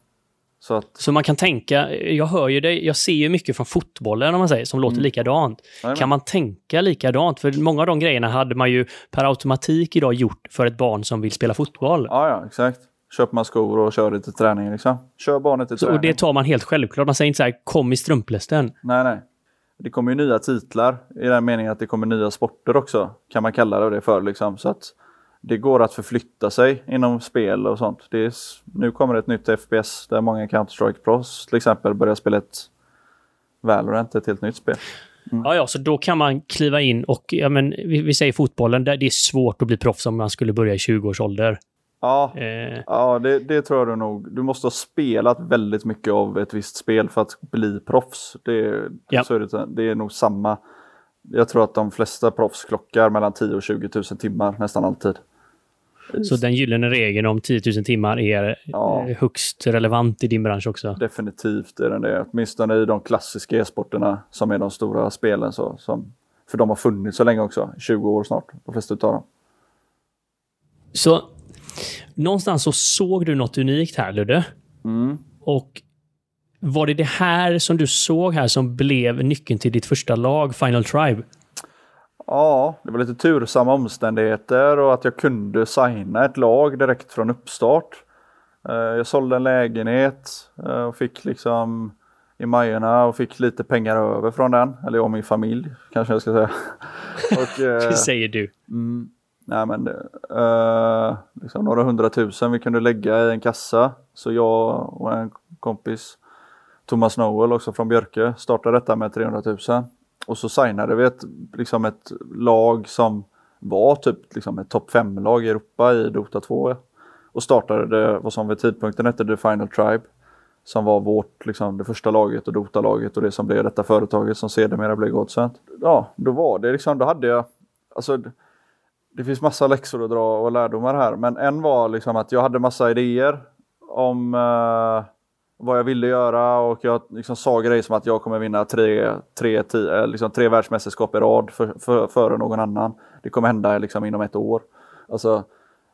Så, att... så man kan tänka, jag hör ju det, jag ser ju mycket från fotbollen om man säger, som låter mm. likadant. Amen. Kan man tänka likadant? För många av de grejerna hade man ju per automatik idag gjort för ett barn som vill spela fotboll. Ja, ja, exakt. Köper man skor och kör det till träning liksom. Kör barnet till så, träning. Och det tar man helt självklart. Man säger inte så här, kom i strumplästen. Nej, nej. Det kommer ju nya titlar i den meningen att det kommer nya sporter också, kan man kalla det för liksom. Så att det går att förflytta sig inom spel och sånt. Det är, nu kommer ett nytt FPS där många Counter-Strike Pros till exempel börjar spela ett Valorant, ett helt nytt spel. Mm. Ja, ja, så då kan man kliva in och, ja men vi, vi säger fotbollen, där det är svårt att bli proffs om man skulle börja i 20 års ålder. Ja, eh. ja det, det, tror jag nog. Du måste ha spelat väldigt mycket av ett visst spel för att bli proffs. Det, ja. så är det, det är nog samma. Jag tror att de flesta proffs klockar mellan 10 och 20 000 timmar nästan alltid. Så den gyllene regeln om 10 000 timmar är ja. Högst relevant i din bransch också? Definitivt är den det. Åtminstone i de klassiska e-sporterna som är de stora spelen. Så, som, för de har funnits så länge också, 20 år snart, de flesta utav dem. Så någonstans så såg du något unikt här Ludde. Mm. Och Var det det här som du såg här som blev nyckeln till ditt första lag, Final Tribe? Ja, det var lite tursamma omständigheter och att jag kunde signa ett lag direkt från uppstart. Eh, jag sålde en lägenhet eh, och fick liksom i Majorna och fick lite pengar över från den. Eller jag och min familj kanske jag ska säga. och, det säger du. Mm, nej men eh, liksom några hundratusen vi kunde lägga i en kassa. Så jag och en kompis, Thomas Noel också från Björke, startade detta med 300 000. Och så signade vi ett, liksom ett lag som var typ liksom ett topp 5-lag i Europa i Dota 2. Och startade det, vad som vid tidpunkten hette The Final Tribe. Som var vårt, liksom, det första laget och Dota-laget och det som blev detta företaget som sedermera blev Godsent. Ja, då var det liksom, då hade jag, alltså det finns massa läxor att dra och lärdomar här, men en var liksom att jag hade massa idéer om uh, vad jag ville göra och jag liksom sa grejer som att jag kommer vinna tre, tre, tio, eh, liksom tre världsmästerskap i rad för, för, före någon annan. Det kommer hända liksom inom ett år. Alltså,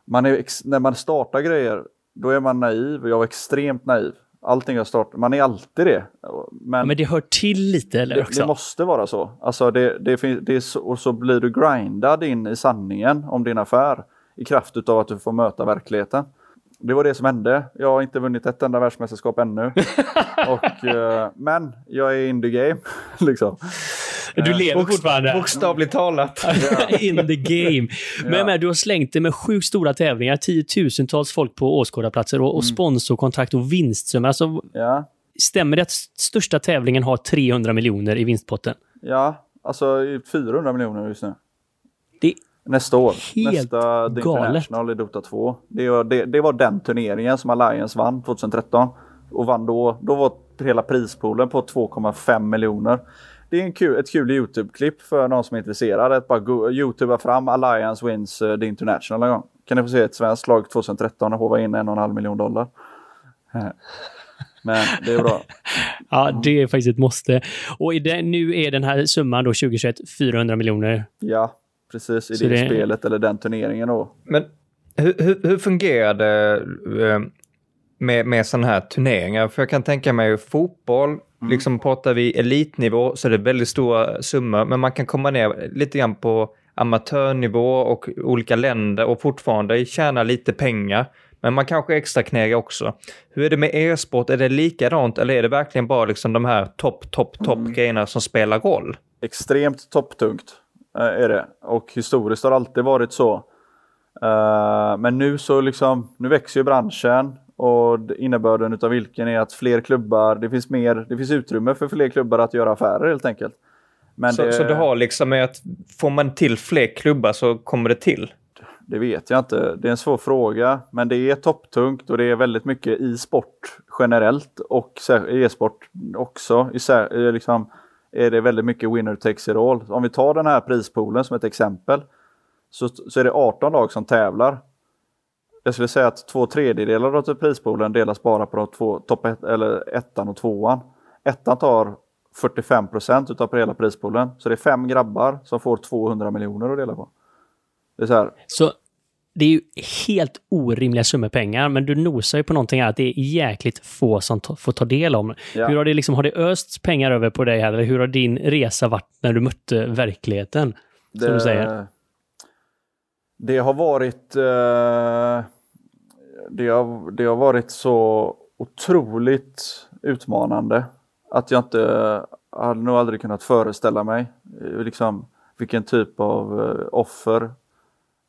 man är, när man startar grejer, då är man naiv. Jag var extremt naiv. Allting jag startar, man är alltid det. Men, men det hör till lite eller det, också? Det måste vara så. Alltså det, det, det är så, och så blir du grindad in i sanningen om din affär i kraft av att du får möta verkligheten. Det var det som hände. Jag har inte vunnit ett enda världsmästerskap ännu. och, uh, men jag är in the game. liksom. Du lever Bokst fortfarande. Bokstavligt talat. in the game. Men, men du har slängt det med sjukt stora tävlingar, tiotusentals folk på åskådarplatser och, och mm. sponsorkontrakt och vinstsummor. Alltså. Stämmer det att största tävlingen har 300 miljoner i vinstpotten? Ja, alltså 400 miljoner just nu. Det Nästa år. Helt Nästa The International i Dota 2. Det var, det, det var den turneringen som Alliance vann 2013. Och vann då, då var hela prispoolen på 2,5 miljoner. Det är en kul, ett kul YouTube-klipp för någon som är intresserad. Att bara go, YouTubea fram Alliance wins uh, The International en gång. Kan ni få se ett svenskt lag 2013 och hova in en och en halv miljon dollar. Men det är bra. ja, det är faktiskt ett måste. Och i det, nu är den här summan då 2021 400 miljoner. Ja, precis i det, det, spelet eller den turneringen då. Men hur, hur, hur fungerar det eh, med, med sådana här turneringar? För jag kan tänka mig fotboll, mm. liksom pratar vi elitnivå så är det väldigt stora summor, men man kan komma ner lite grann på amatörnivå och olika länder och fortfarande tjäna lite pengar. Men man kanske extra knäga också. Hur är det med e-sport? Är det likadant eller är det verkligen bara liksom de här topp, topp, topp mm. grejerna som spelar roll? Extremt topptungt. Eh, är det. Och historiskt har det alltid varit så. Eh, men nu så liksom, nu växer ju branschen och innebörden utav vilken är att fler klubbar, det finns mer, det finns utrymme för fler klubbar att göra affärer helt enkelt. Men så, det, så du har liksom med att får man till fler klubbar så kommer det till? Det vet jag inte. Det är en svår fråga. Men det är topptungt och det är väldigt mycket i sport generellt och e-sport också. I, liksom, är det väldigt mycket winner takes it all. Om vi tar den här prispoolen som ett exempel så, så är det 18 lag som tävlar. Jag skulle säga att två tredjedelar av prispoolen delas bara på de två, topp ett, eller ettan och tvåan. Ettan tar 45 procent utav hela prispoolen. Så det är fem grabbar som får 200 miljoner att dela på. Det är så här. Så det är ju helt orimliga summor pengar, men du nosar ju på någonting här att det är jäkligt få som får ta del av ja. Hur har det liksom, har det östs pengar över på dig här, eller hur har din resa varit när du mötte verkligheten? Det, som du säger. Det har varit... Eh, det, har, det har varit så otroligt utmanande att jag inte hade nog aldrig kunnat föreställa mig eh, liksom, vilken typ av eh, offer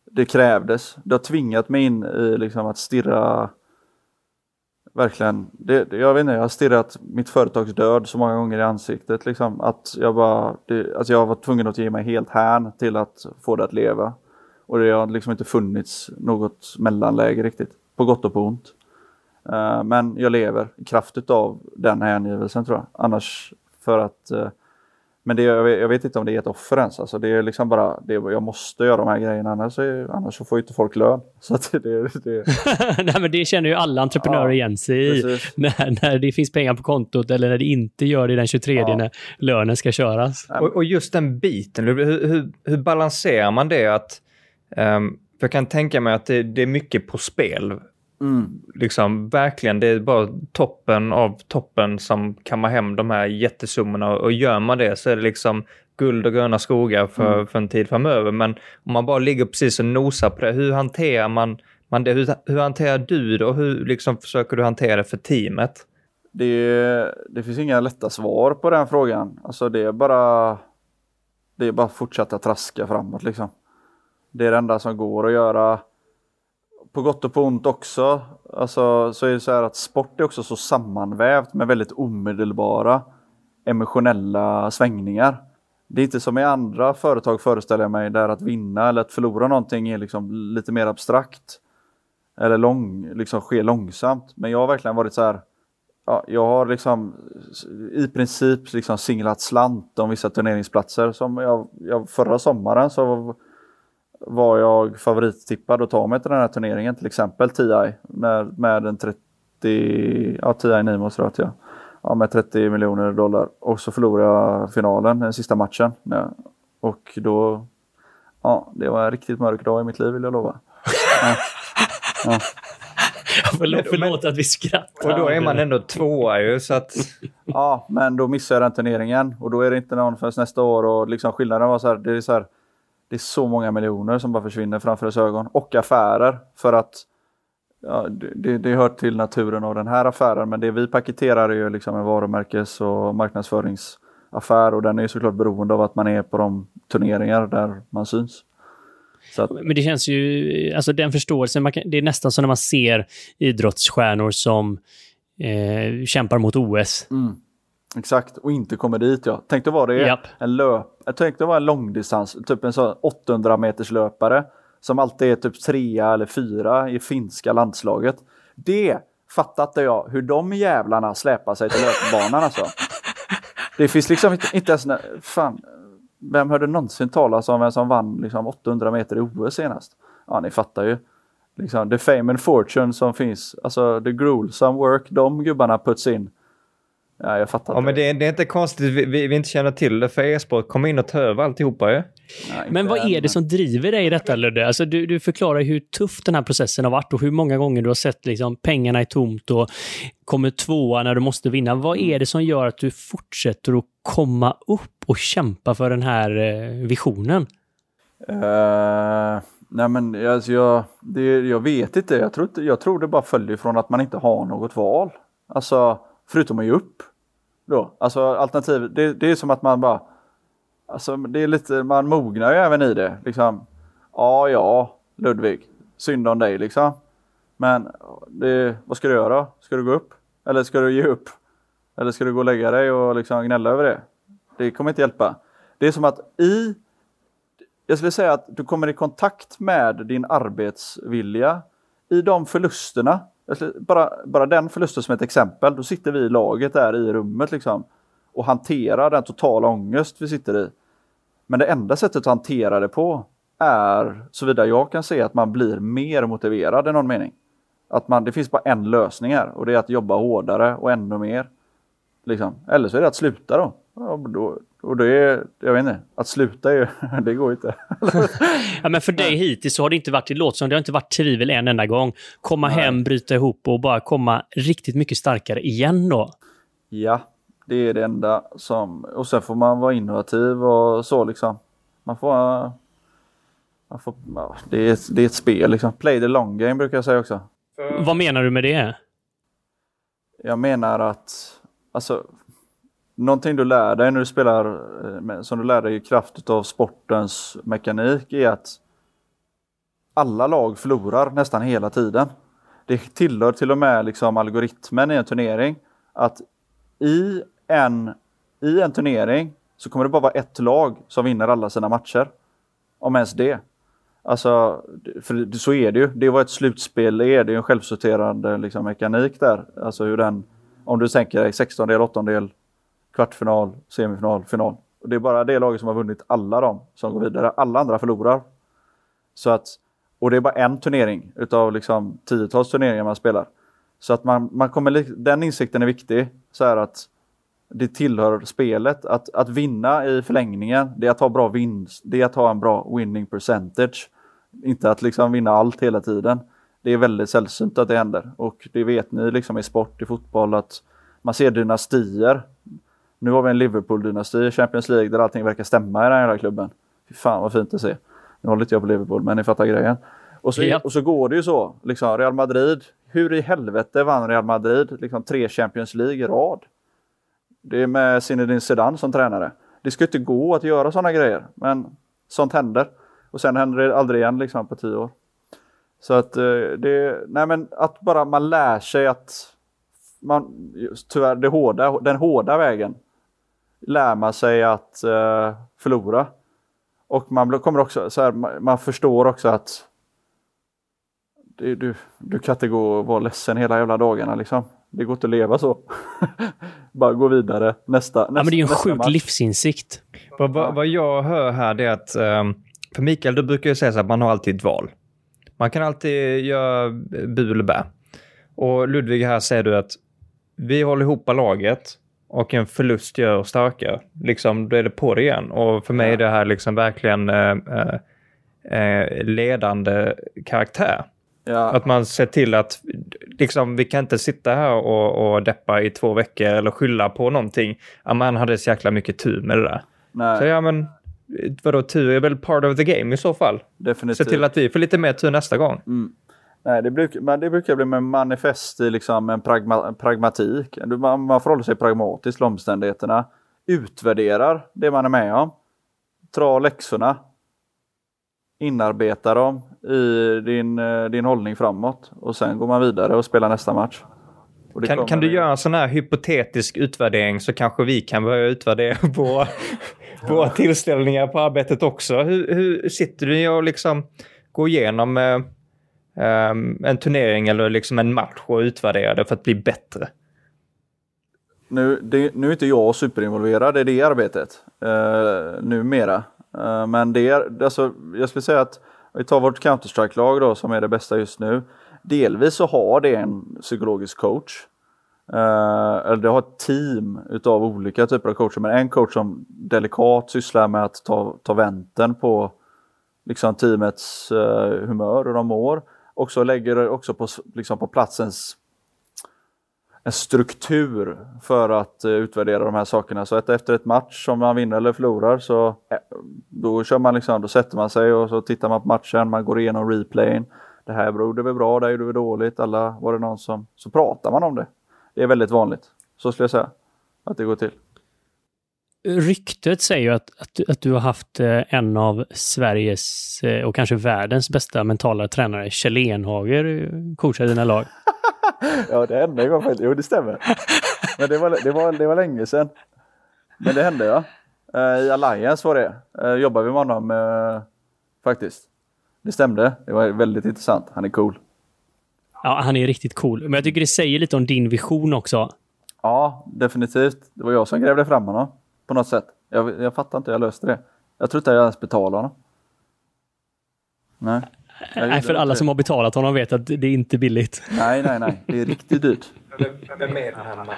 det krävdes. Det har tvingat mig in i liksom att stirra Verkligen. Det, jag vet inte, jag har stirrat mitt företags död så många gånger i ansiktet. Liksom, att jag bara, det, alltså jag var tvungen att ge mig helt hän till att få det att leva. Och det har liksom inte funnits något mellanläge riktigt. På gott och på ont. Uh, men jag lever i kraft av den hängivelsen tror jag. Annars för att uh, men det, jag, vet, jag vet inte om det är ett offer ens. Alltså det är liksom bara, det, jag måste göra de här grejerna annars, annars så får inte folk lön. Så det, det... Nej, men det känner ju alla entreprenörer ja, igen sig i. När, när det finns pengar på kontot eller när det inte gör det den 23 ja. när lönen ska köras. Och, och just den biten, hur, hur, hur balanserar man det? att um, för jag kan tänka mig att det, det, är mycket på spel. Mm. Liksom verkligen, det är bara toppen av toppen som kammar hem de här jättesummorna och gör man det så är det liksom guld och gröna skogar för, mm. för en tid framöver. Men om man bara ligger precis och nosar på det, hur hanterar man, man det? Hur, hur hanterar du det och hur liksom försöker du hantera det för teamet? Det, det finns inga lätta svar på den frågan. Alltså det är bara det är bara att fortsätta traska framåt liksom. Det är det enda som går att göra. På gott och på ont också. Alltså så är det så här att sport är också så sammanvävt med väldigt omedelbara emotionella svängningar. Det är inte som i andra företag föreställer jag mig där att vinna eller att förlora någonting är liksom lite mer abstrakt. Eller lång, liksom sker långsamt. Men jag har verkligen varit så här ja, jag har liksom i princip liksom singlat slant om vissa turneringsplatser. Som jag, jag, förra sommaren så var jag favorittippad att ta mig till den här turneringen, till exempel TI med, med en 30, ja TI Nimo tror jag ja, med 30 miljoner dollar. Och så förlorade jag finalen, den sista matchen. Ja. Och då, ja, det var en riktigt mörk dag i mitt liv vill jag lova. Ja. Ja. förlåt, förlåt att vi skrattar. Och då är man ändå tvåa ju så att... ja, men då missar jag den turneringen och då är det inte någon förrän nästa år och liksom skillnaden var så här, det är så här, det är så många miljoner som bara försvinner framför ens ögon och affärer för att ja, det, det hör till naturen av den här affären men det vi paketerar är ju liksom en varumärkes och marknadsföringsaffär och den är såklart beroende av att man är på de turneringar där man syns. Att... Men det känns ju, alltså den förståelsen, kan, det är nästan som när man ser idrottsstjärnor som eh, kämpar mot OS. Mm. Exakt, och inte kommer dit ja. Tänk dig vad det Japp. en löp, tänk dig vara en långdistans, typ en sån 800 meters löpare som alltid är typ trea eller fyra i finska landslaget. Det fattar jag hur de jävlarna släpar sig till löpbanan alltså. Det finns liksom inte, inte ens, fan, vem hörde någonsin talas om vem som vann liksom 800 meter i OS senast? Ja, ni fattar ju. Liksom, the fame and fortune som finns, alltså the gruesome work de gubbarna puts in. Ja, jag fattar ja, men det, det, är inte konstigt vi, vi, vi inte känner till det för e-sport. Kom in och ta över alltihopa ju. Ja, men vad är det som driver dig i detta Ludde? Alltså, du, du förklarar hur tuff den här processen har varit och hur många gånger du har sett liksom, pengarna i tomt och kommer tvåa när du måste vinna. Vad är det som gör att du fortsätter att komma upp och kämpa för den här eh, visionen? Uh, nej men alltså jag, det, jag vet inte. Jag tror, jag tror det bara följer från att man inte har något val. Alltså förutom att ge upp. Då. Alltså alternativ, det, det är som att man bara Alltså det är lite, man mognar ju även i det. Liksom, ja, ja, Ludvig, synd om dig liksom. Men det, vad ska du göra? Ska du gå upp? Eller ska du ge upp? Eller ska du gå och lägga dig och liksom gnälla över det? Det kommer inte hjälpa. Det är som att i... Jag skulle säga att du kommer i kontakt med din arbetsvilja i de förlusterna. Alltså, bara, bara den förlusten som ett exempel. Då sitter vi i laget där i rummet liksom och hanterar den totala ångest vi sitter i. Men det enda sättet att hantera det på är, såvida jag kan se, att man blir mer motiverad i någon mening. Att man, det finns bara en lösning här och det är att jobba hårdare och ännu mer. Liksom. Eller så är det att sluta då. Ja, då, och det är, jag vet inte, att sluta är, det går inte. ja, men för dig hittills så har det inte varit, låter som det har inte varit tvivel en enda gång. Komma Nej. hem, bryta ihop och bara komma riktigt mycket starkare igen då. Ja, det är det enda som, och sen får man vara innovativ och så liksom. Man får, man får det, är, det är ett spel liksom. Play the long game brukar jag säga också. Vad menar du med det? Jag menar att, alltså, någonting du lär dig när du spelar, eh, som du lär dig i kraft av sportens mekanik är att alla lag förlorar nästan hela tiden. Det tillhör till och med liksom algoritmen i en turnering att i en, i en turnering så kommer det bara vara ett lag som vinner alla sina matcher. Om ens det. Alltså, för så är det ju. Det var ett slutspel, det är det ju en självsorterande liksom, mekanik där. Alltså hur den, om du tänker dig 16 del, 8 del, kvartsfinal, semifinal, final. Och det är bara det laget som har vunnit alla de som går vidare. Alla andra förlorar. Så att, och det är bara en turnering utav liksom tiotals turneringar man spelar. Så att man, man kommer, den insikten är viktig. Så här att det tillhör spelet. Att, att vinna i förlängningen, det är att ha bra vinst, det är att ha en bra winning percentage. Inte att liksom vinna allt hela tiden. Det är väldigt sällsynt att det händer och det vet ni liksom i sport, i fotboll att man ser dynastier. Nu har vi en Liverpool-dynasti i Champions League där allting verkar stämma i den här klubben. Fy fan vad fint att se. Nu håller inte jag på Liverpool, men ni fattar grejen. Och så, Ja. och så går det ju så. Liksom, Real Madrid, hur i helvete vann Real Madrid liksom, tre Champions League i rad? Det är med Zinedine Zidane som tränare. Det ska inte gå att göra sådana grejer, men sånt händer. Och sen händer det aldrig igen liksom, på tio år. Så att eh, det, nej men att bara man lär sig att man, tyvärr, det hårda, den hårda vägen lär man sig att eh, förlora. Och man kommer också, så här, man, förstår också att det, du, du kan inte gå och vara ledsen hela jävla dagarna liksom. Det går inte att leva så. Bara gå vidare nästa, nästa Ja, men det är ju en sjuk match. livsinsikt. Vad, vad, vad jag hör här det är att, ehm, för Mikael, du brukar ju säga så att man har alltid ett val. Man kan alltid göra bu eller bä. Och Ludvig här säger du att vi håller ihop laget och en förlust gör oss starka. Liksom, då är det på det igen. Och för mig är det här liksom verkligen eh, eh, ledande karaktär. Ja, Att man ser till att liksom, vi kan inte sitta här och, och deppa i två veckor eller skylla på någonting. Ja, man hade så jäkla mycket tur med det där. nej, Så ja, men vadå, tur är väl part of the game i så fall. Se definitivt. till att vi får lite mer tur nästa gång. Nej, det, brukar, men det brukar bli med manifest i liksom en pragma, pragmatik. Man, man förhåller sig pragmatiskt till omständigheterna. Utvärderar det man är med om. Dra läxorna. Inarbeta dem i din, eh, din hållning framåt. Och sen går man vidare och spelar nästa match. Kan, kan du göra en sån här hypotetisk utvärdering så kanske vi kan börja utvärdera våra, våra tillställningar på arbetet också. Hur, hur sitter du och liksom går igenom eh, en turnering eller liksom en match och utvärdera det för att bli bättre? Nu, det, nu är inte jag superinvolverad i det arbetet eh, numera. Eh, men det är, alltså, jag skulle säga att vi tar vårt Counter-Strike-lag då som är det bästa just nu. Delvis så har det en psykologisk coach. Uh, eller det har ett team utav olika typer av coacher. Men en coach som delikat sysslar med att ta, ta vänten på liksom, teamets uh, humör och de mår. Och så lägger det också på, liksom, på platsens en struktur för att eh, utvärdera de här sakerna. Så att efter ett match, om man vinner eller förlorar, så eh, då kör man liksom, då sätter man sig och så tittar man på matchen, man går igenom replayen. Det här gjorde vi bra, det här gjorde vi dåligt, alla, var det någon som... Så pratar man om det. Det är väldigt vanligt. Så skulle jag säga att det går till. Ryktet säger ju att, att, du- att du har haft eh, en av Sveriges eh, och kanske världens bästa mentala tränare, Kjell Enhager, eh, coachar dina lag. Ja, det hände en gång faktiskt. Jo, det stämmer. Men det var, det var, det var länge sedan. Men det hände ja. I Alliance var det. Jobbade vi med honom faktiskt. Det stämde. Det var väldigt intressant. Han är cool. Ja, han är riktigt cool. Men jag tycker det säger lite om din vision också. Ja, definitivt. Det var jag som grävde fram honom på något sätt. Jag, jag fattar inte hur jag löste det. Jag tror inte jag ens betalade honom. Nej. Nej, för alla som har betalat honom vet att det är inte billigt. Nej, nej, nej. Det är riktigt dyrt. Vem är den här mannen?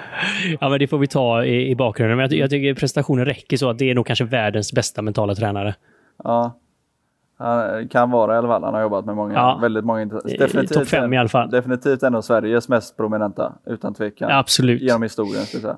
Ja, men det får vi ta i, i bakgrunden. Men jag, jag tycker prestationen räcker så att det är nog kanske världens bästa mentala tränare. Ja. Han kan vara i alla fall. Han har jobbat med många, Ja. väldigt många. Definitivt, topp fem i alla fall. Definitivt en av Sveriges mest prominenta, utan tvekan. Absolut. Genom historien, skulle jag säga.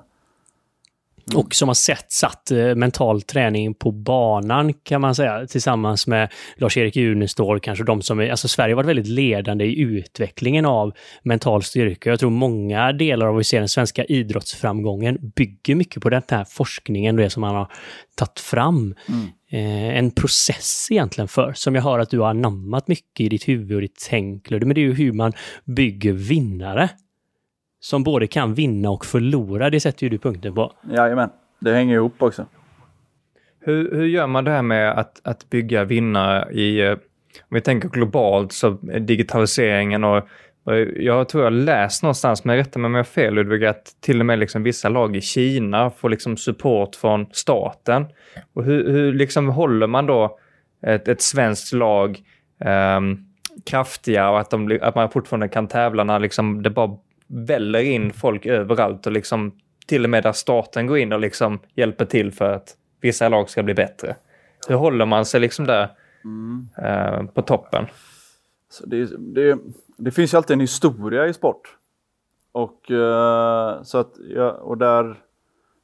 Och som har sett satt eh, mental träning på banan kan man säga tillsammans med Lars-Erik Unestål, kanske de som är, alltså Sverige har varit väldigt ledande i utvecklingen av mental styrka. Jag tror många delar av vi ser den svenska idrottsframgången bygger mycket på den här forskningen, det som man har tagit fram. Eh, en process egentligen för, som jag hör att du har anammat mycket i ditt huvud och ditt tänk. Men det är ju hur man bygger vinnare. Som både kan vinna och förlora, det sätter ju du punkten på. Jajamän. Det hänger ihop också. Hur, hur gör man det här med att, att bygga vinnare i, eh, om vi tänker globalt, så digitaliseringen och och jag tror jag läst någonstans, men rätta mig om jag har fel Ludvig, att till och med liksom vissa lag i Kina får liksom support från staten. Och hur, hur liksom håller man då ett, ett svenskt lag ehm, kraftiga och att, de, att man fortfarande kan tävla när liksom det bara väller in folk överallt och liksom till och med där staten går in och liksom hjälper till för att vissa lag ska bli bättre. Hur håller man sig liksom där eh, på toppen? Det, det, det finns ju alltid en historia i sport. Och, eh, så att, ja, och där,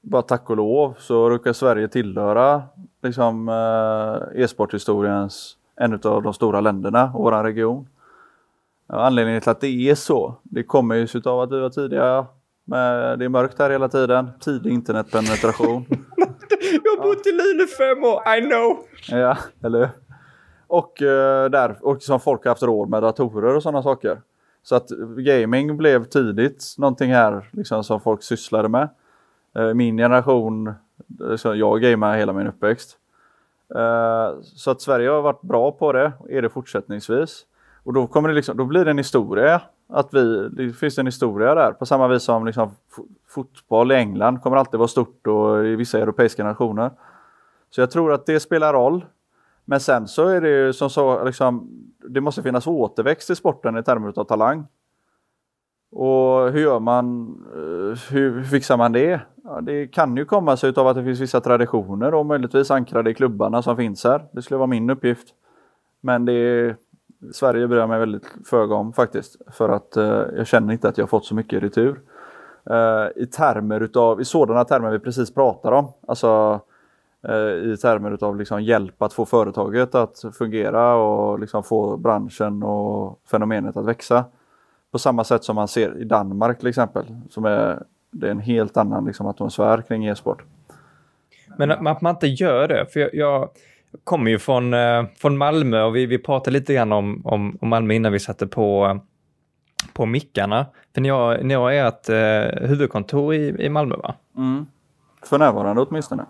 bara tack och lov, så råkar Sverige tillhöra liksom, eh, e-sporthistoriens, en av de stora länderna och vår region. Anledningen till att det är så, det kommer ju av att vi var tidiga med, det är mörkt här hela tiden, tidig internetpenetration. Jag har bott i Luleå fem år, I know! Ja, eller Och, eh, där, och som folk har haft råd med datorer och sådana saker. Så att gaming blev tidigt någonting här liksom, som folk sysslade med. Eh, min generation, jag gamar hela min uppväxt. Eh, så att Sverige har varit bra på det, är det fortsättningsvis. Och då, kommer det liksom, då blir det en historia. Att vi, det finns en historia där. På samma vis som liksom, fotboll i England kommer alltid vara stort och i vissa europeiska nationer. Så jag tror att det spelar roll. Men sen så är det ju som så, liksom, det måste finnas återväxt i sporten i termer av talang. Och hur gör man, eh, hur fixar man det? Ja, det kan ju komma sig av att det finns vissa traditioner och möjligtvis ankrade i klubbarna som finns här. Det skulle vara min uppgift. Men det är, Sverige bryr jag mig väldigt föga om faktiskt. För att eh, jag känner inte att jag fått så mycket i retur. Eh, I termer utav, i sådana termer vi precis pratar om. Alltså Eh, i termer av liksom hjälp att få företaget att fungera och liksom få branschen och fenomenet att växa. På samma sätt som man ser i Danmark till exempel. Som är, det är en helt annan liksom, atmosfär kring e-sport. Men att man inte gör det, för jag, jag kommer ju från, eh, från Malmö och vi, vi pratade lite grann om, om, om Malmö innan vi satte på, på mickarna. För ni har, ni har ert eh, huvudkontor i, i Malmö va? Mm. För närvarande åtminstone.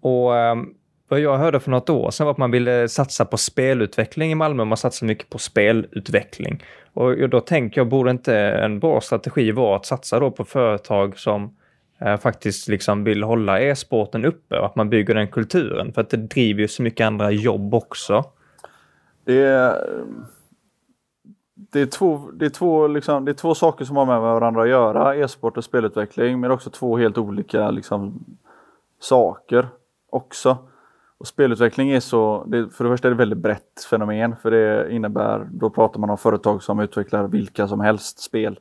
Och um, vad jag hörde för något år sedan var att man ville satsa på spelutveckling i Malmö. Man satsar mycket på spelutveckling. Och då tänker jag, borde inte en bra strategi vara att satsa då på företag som eh, Eh, faktiskt liksom vill hålla e-sporten uppe och att man bygger den kulturen? För att det driver ju så mycket andra jobb också. Det är, det är, två, det är, två, liksom, det är två saker som har med varandra att göra, e-sport och spelutveckling, men också två helt olika liksom, saker också. Och spelutveckling är så, det, för det första är det ett väldigt brett fenomen för det innebär, då pratar man om företag som utvecklar vilka som helst spel.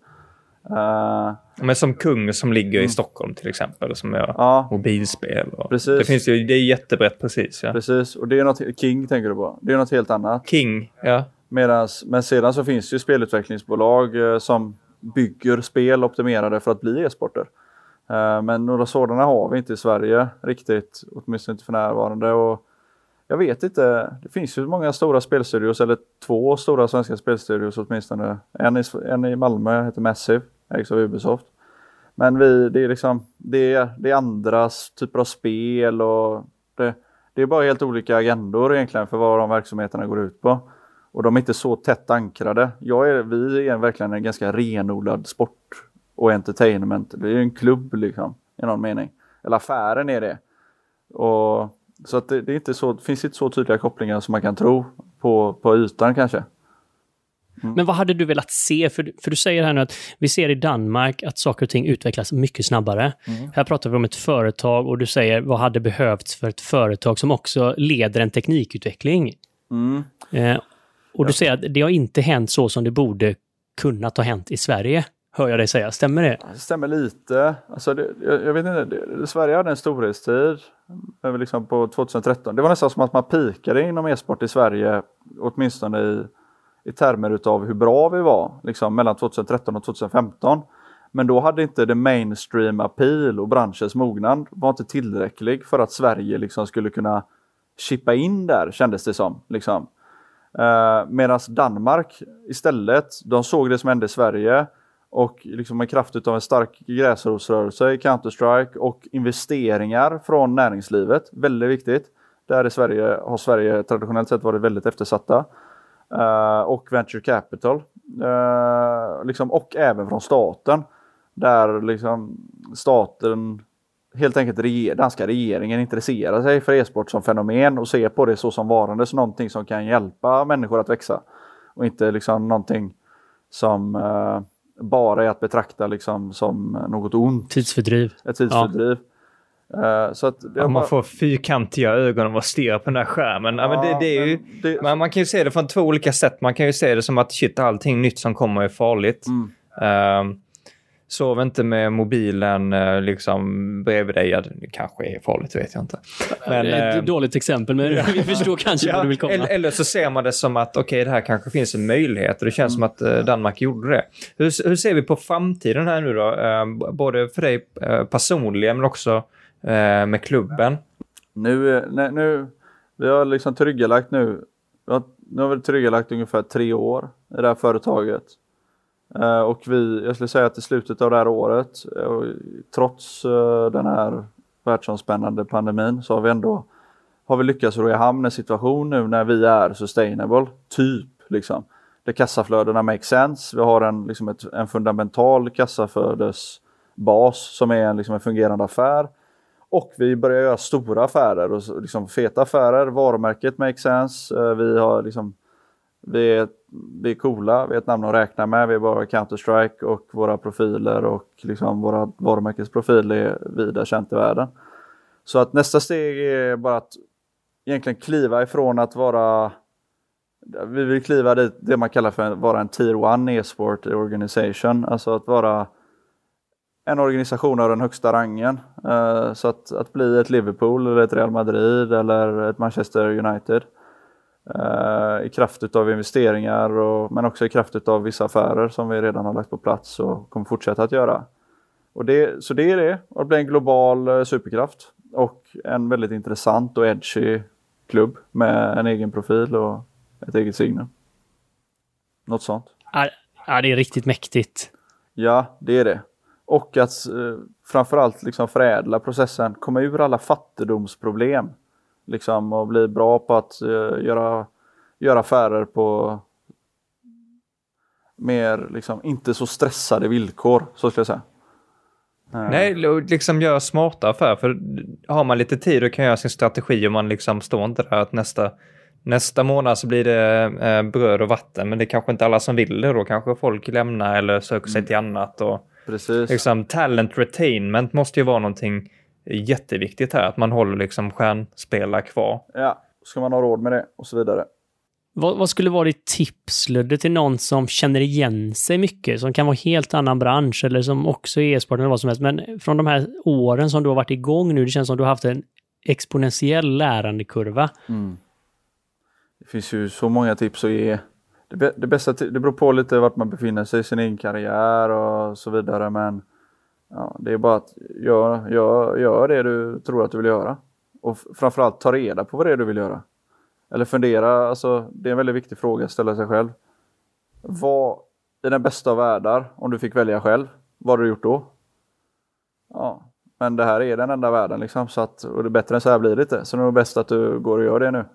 Uh, Men som Kung som ligger mm. i Stockholm till exempel, som gör ja, mobilspel. Och, precis. Det finns ju, det är jättebrett precis. Ja. Precis, och det är något, King tänker du på, det är något helt annat. King, ja. Medans, men sedan så finns det ju spelutvecklingsbolag eh, som bygger spel optimerade för att bli e-sporter. Eh, men några sådana har vi inte i Sverige riktigt, åtminstone inte för närvarande. Och jag vet inte, det finns ju många stora spelstudios, eller två stora svenska spelstudios åtminstone. En i, en i Malmö heter Massive, ägs av Ubisoft. Men vi, det är liksom, det är, det är andras typer av spel och det, det är bara helt olika agendor egentligen för vad de verksamheterna går ut på. Och de är inte så tätt ankrade. Jag är, vi är verkligen en ganska renodlad sport och entertainment. Det är en klubb liksom i någon mening. Eller affären är det. Och, så att det, det är inte så, det finns inte så tydliga kopplingar som man kan tro på, på ytan kanske. Mm. Men vad hade du velat se? För, för du säger här nu att vi ser i Danmark att saker och ting utvecklas mycket snabbare. Mm. Här pratar vi om ett företag och du säger vad hade behövts för ett företag som också leder en teknikutveckling? Mm. Eh, och du säger att det har inte hänt så som det borde kunnat ha hänt i Sverige hör jag dig säga. Stämmer det? Det stämmer lite. Alltså det, jag, jag, vet inte, det, Sverige hade en storhetstid liksom på 2013. Det var nästan som att man pikade inom e-sport i Sverige, åtminstone i, i termer utav hur bra vi var liksom mellan 2013 och 2015. Men då hade inte det mainstream appeal och branschens mognad var inte tillräcklig för att Sverige liksom skulle kunna chippa in där kändes det som. Liksom. Eh, Medan Danmark istället, de såg det som hände i Sverige och liksom med kraft av en stark gräsrotsrörelse i Counter-Strike och investeringar från näringslivet, väldigt viktigt. Där i Sverige har Sverige traditionellt sett varit väldigt eftersatta. Uh, och venture capital. Uh, liksom, och även från staten. Där liksom staten, helt enkelt reger, danska regeringen intresserar sig för e-sport som fenomen och ser på det så som varandes någonting som kan hjälpa människor att växa. Och inte liksom någonting som uh, bara är att betrakta liksom som något ont. Tidsfördriv. Ett tidsfördriv. Uh, så att ja, man bara... får fyrkantiga ögon av att stirra på den här skärmen. Ja, men det, det är ju, det... Man, man, kan ju se det från två olika sätt. Man kan ju se det som att shit, allting nytt som kommer är farligt. Mm. Uh, Sov inte med mobilen eh, liksom bredvid dig. Ja, det kanske är farligt, vet jag inte. Men, det är ett äh, dåligt exempel, men vi förstår kanske ja, vad du vill komma. Eller, eller, så ser man det som att okej, okay, det här kanske finns en möjlighet och det känns mm. som att uh, Danmark gjorde det. Hur, hur, ser vi på framtiden här nu då? Uh, både för dig uh, personligen men också Eh, med klubben. Nu, nej, nu, vi har liksom tryggalagt nu. Nu har vi tryggalagt ungefär tre år i det här företaget. Eh, och vi, jag skulle säga att i slutet av det här året, eh, trots eh, den här världsomspännande pandemin, så har vi ändå har vi lyckats ro i hamn en situation nu när vi är sustainable, typ. Liksom. Där kassaflödena makes sense. Vi har en, liksom ett, en fundamental kassaflödesbas som är en, liksom en fungerande affär. Och vi börjar göra stora affärer och liksom feta affärer. Varumärket makes sense. Eh, vi har liksom vi är, vi är coola, vi är ett namn att räkna med, vi är bara Counter-Strike och våra profiler och liksom våra varumärkesprofil är vida känt i världen. Så att nästa steg är bara att egentligen kliva ifrån att vara vi vill kliva dit det man kallar för att vara en Tier 1 e-sport organisation, alltså att vara en organisation av den högsta rangen. Uh, så att, att bli ett Liverpool eller ett Real Madrid eller ett Manchester United Eh, i kraft av investeringar och, men också i kraft av vissa affärer som vi redan har lagt på plats och kommer fortsätta att göra. Och det, så det är det, att bli en global eh, superkraft och en väldigt intressant och edgy klubb med en egen profil och ett eget signum. Något sånt. Ja, det är riktigt mäktigt. Ja, det är det. Och att eh, framförallt liksom förädla processen, komma ur alla fattigdomsproblem Liksom och bli bra på att uh, göra, göra affärer på mer, liksom, inte så stressade villkor, så ska jag säga. Nej, liksom göra smarta affärer. För har man lite tid och kan göra sin strategi och man liksom står inte där att nästa, nästa månad så blir det eh, bröd och vatten. Men det är kanske inte alla som vill det. Då kanske folk lämnar eller söker sig mm. till annat. Och, Precis. Liksom, talent retainment måste ju vara någonting jätteviktigt här, att man håller liksom stjärnspelare kvar. Ja, ska man ha råd med det och så vidare. Vad, vad, skulle vara ditt tips, Ludde, till någon som känner igen sig mycket, som kan vara helt annan bransch eller som också är e-sport eller vad som helst, men från de här åren som du har varit igång nu, det känns som du har haft en exponentiell lärandekurva. Mm. Det finns ju så många tips att ge. Det, det, bästa, det beror på lite vart man befinner sig i sin egen karriär och så vidare, men Ja, det är bara att gör, gör, gör det du tror att du vill göra. Och framförallt ta reda på vad det är du vill göra. Eller fundera, alltså, det är en väldigt viktig fråga att ställa sig själv. Vad, i den bästa av världar, om du fick välja själv, vad hade du gjort då? Ja, men det här är den enda världen liksom, så att, och det är bättre än så här blir det inte. Så det är nog bäst att du går och gör det nu.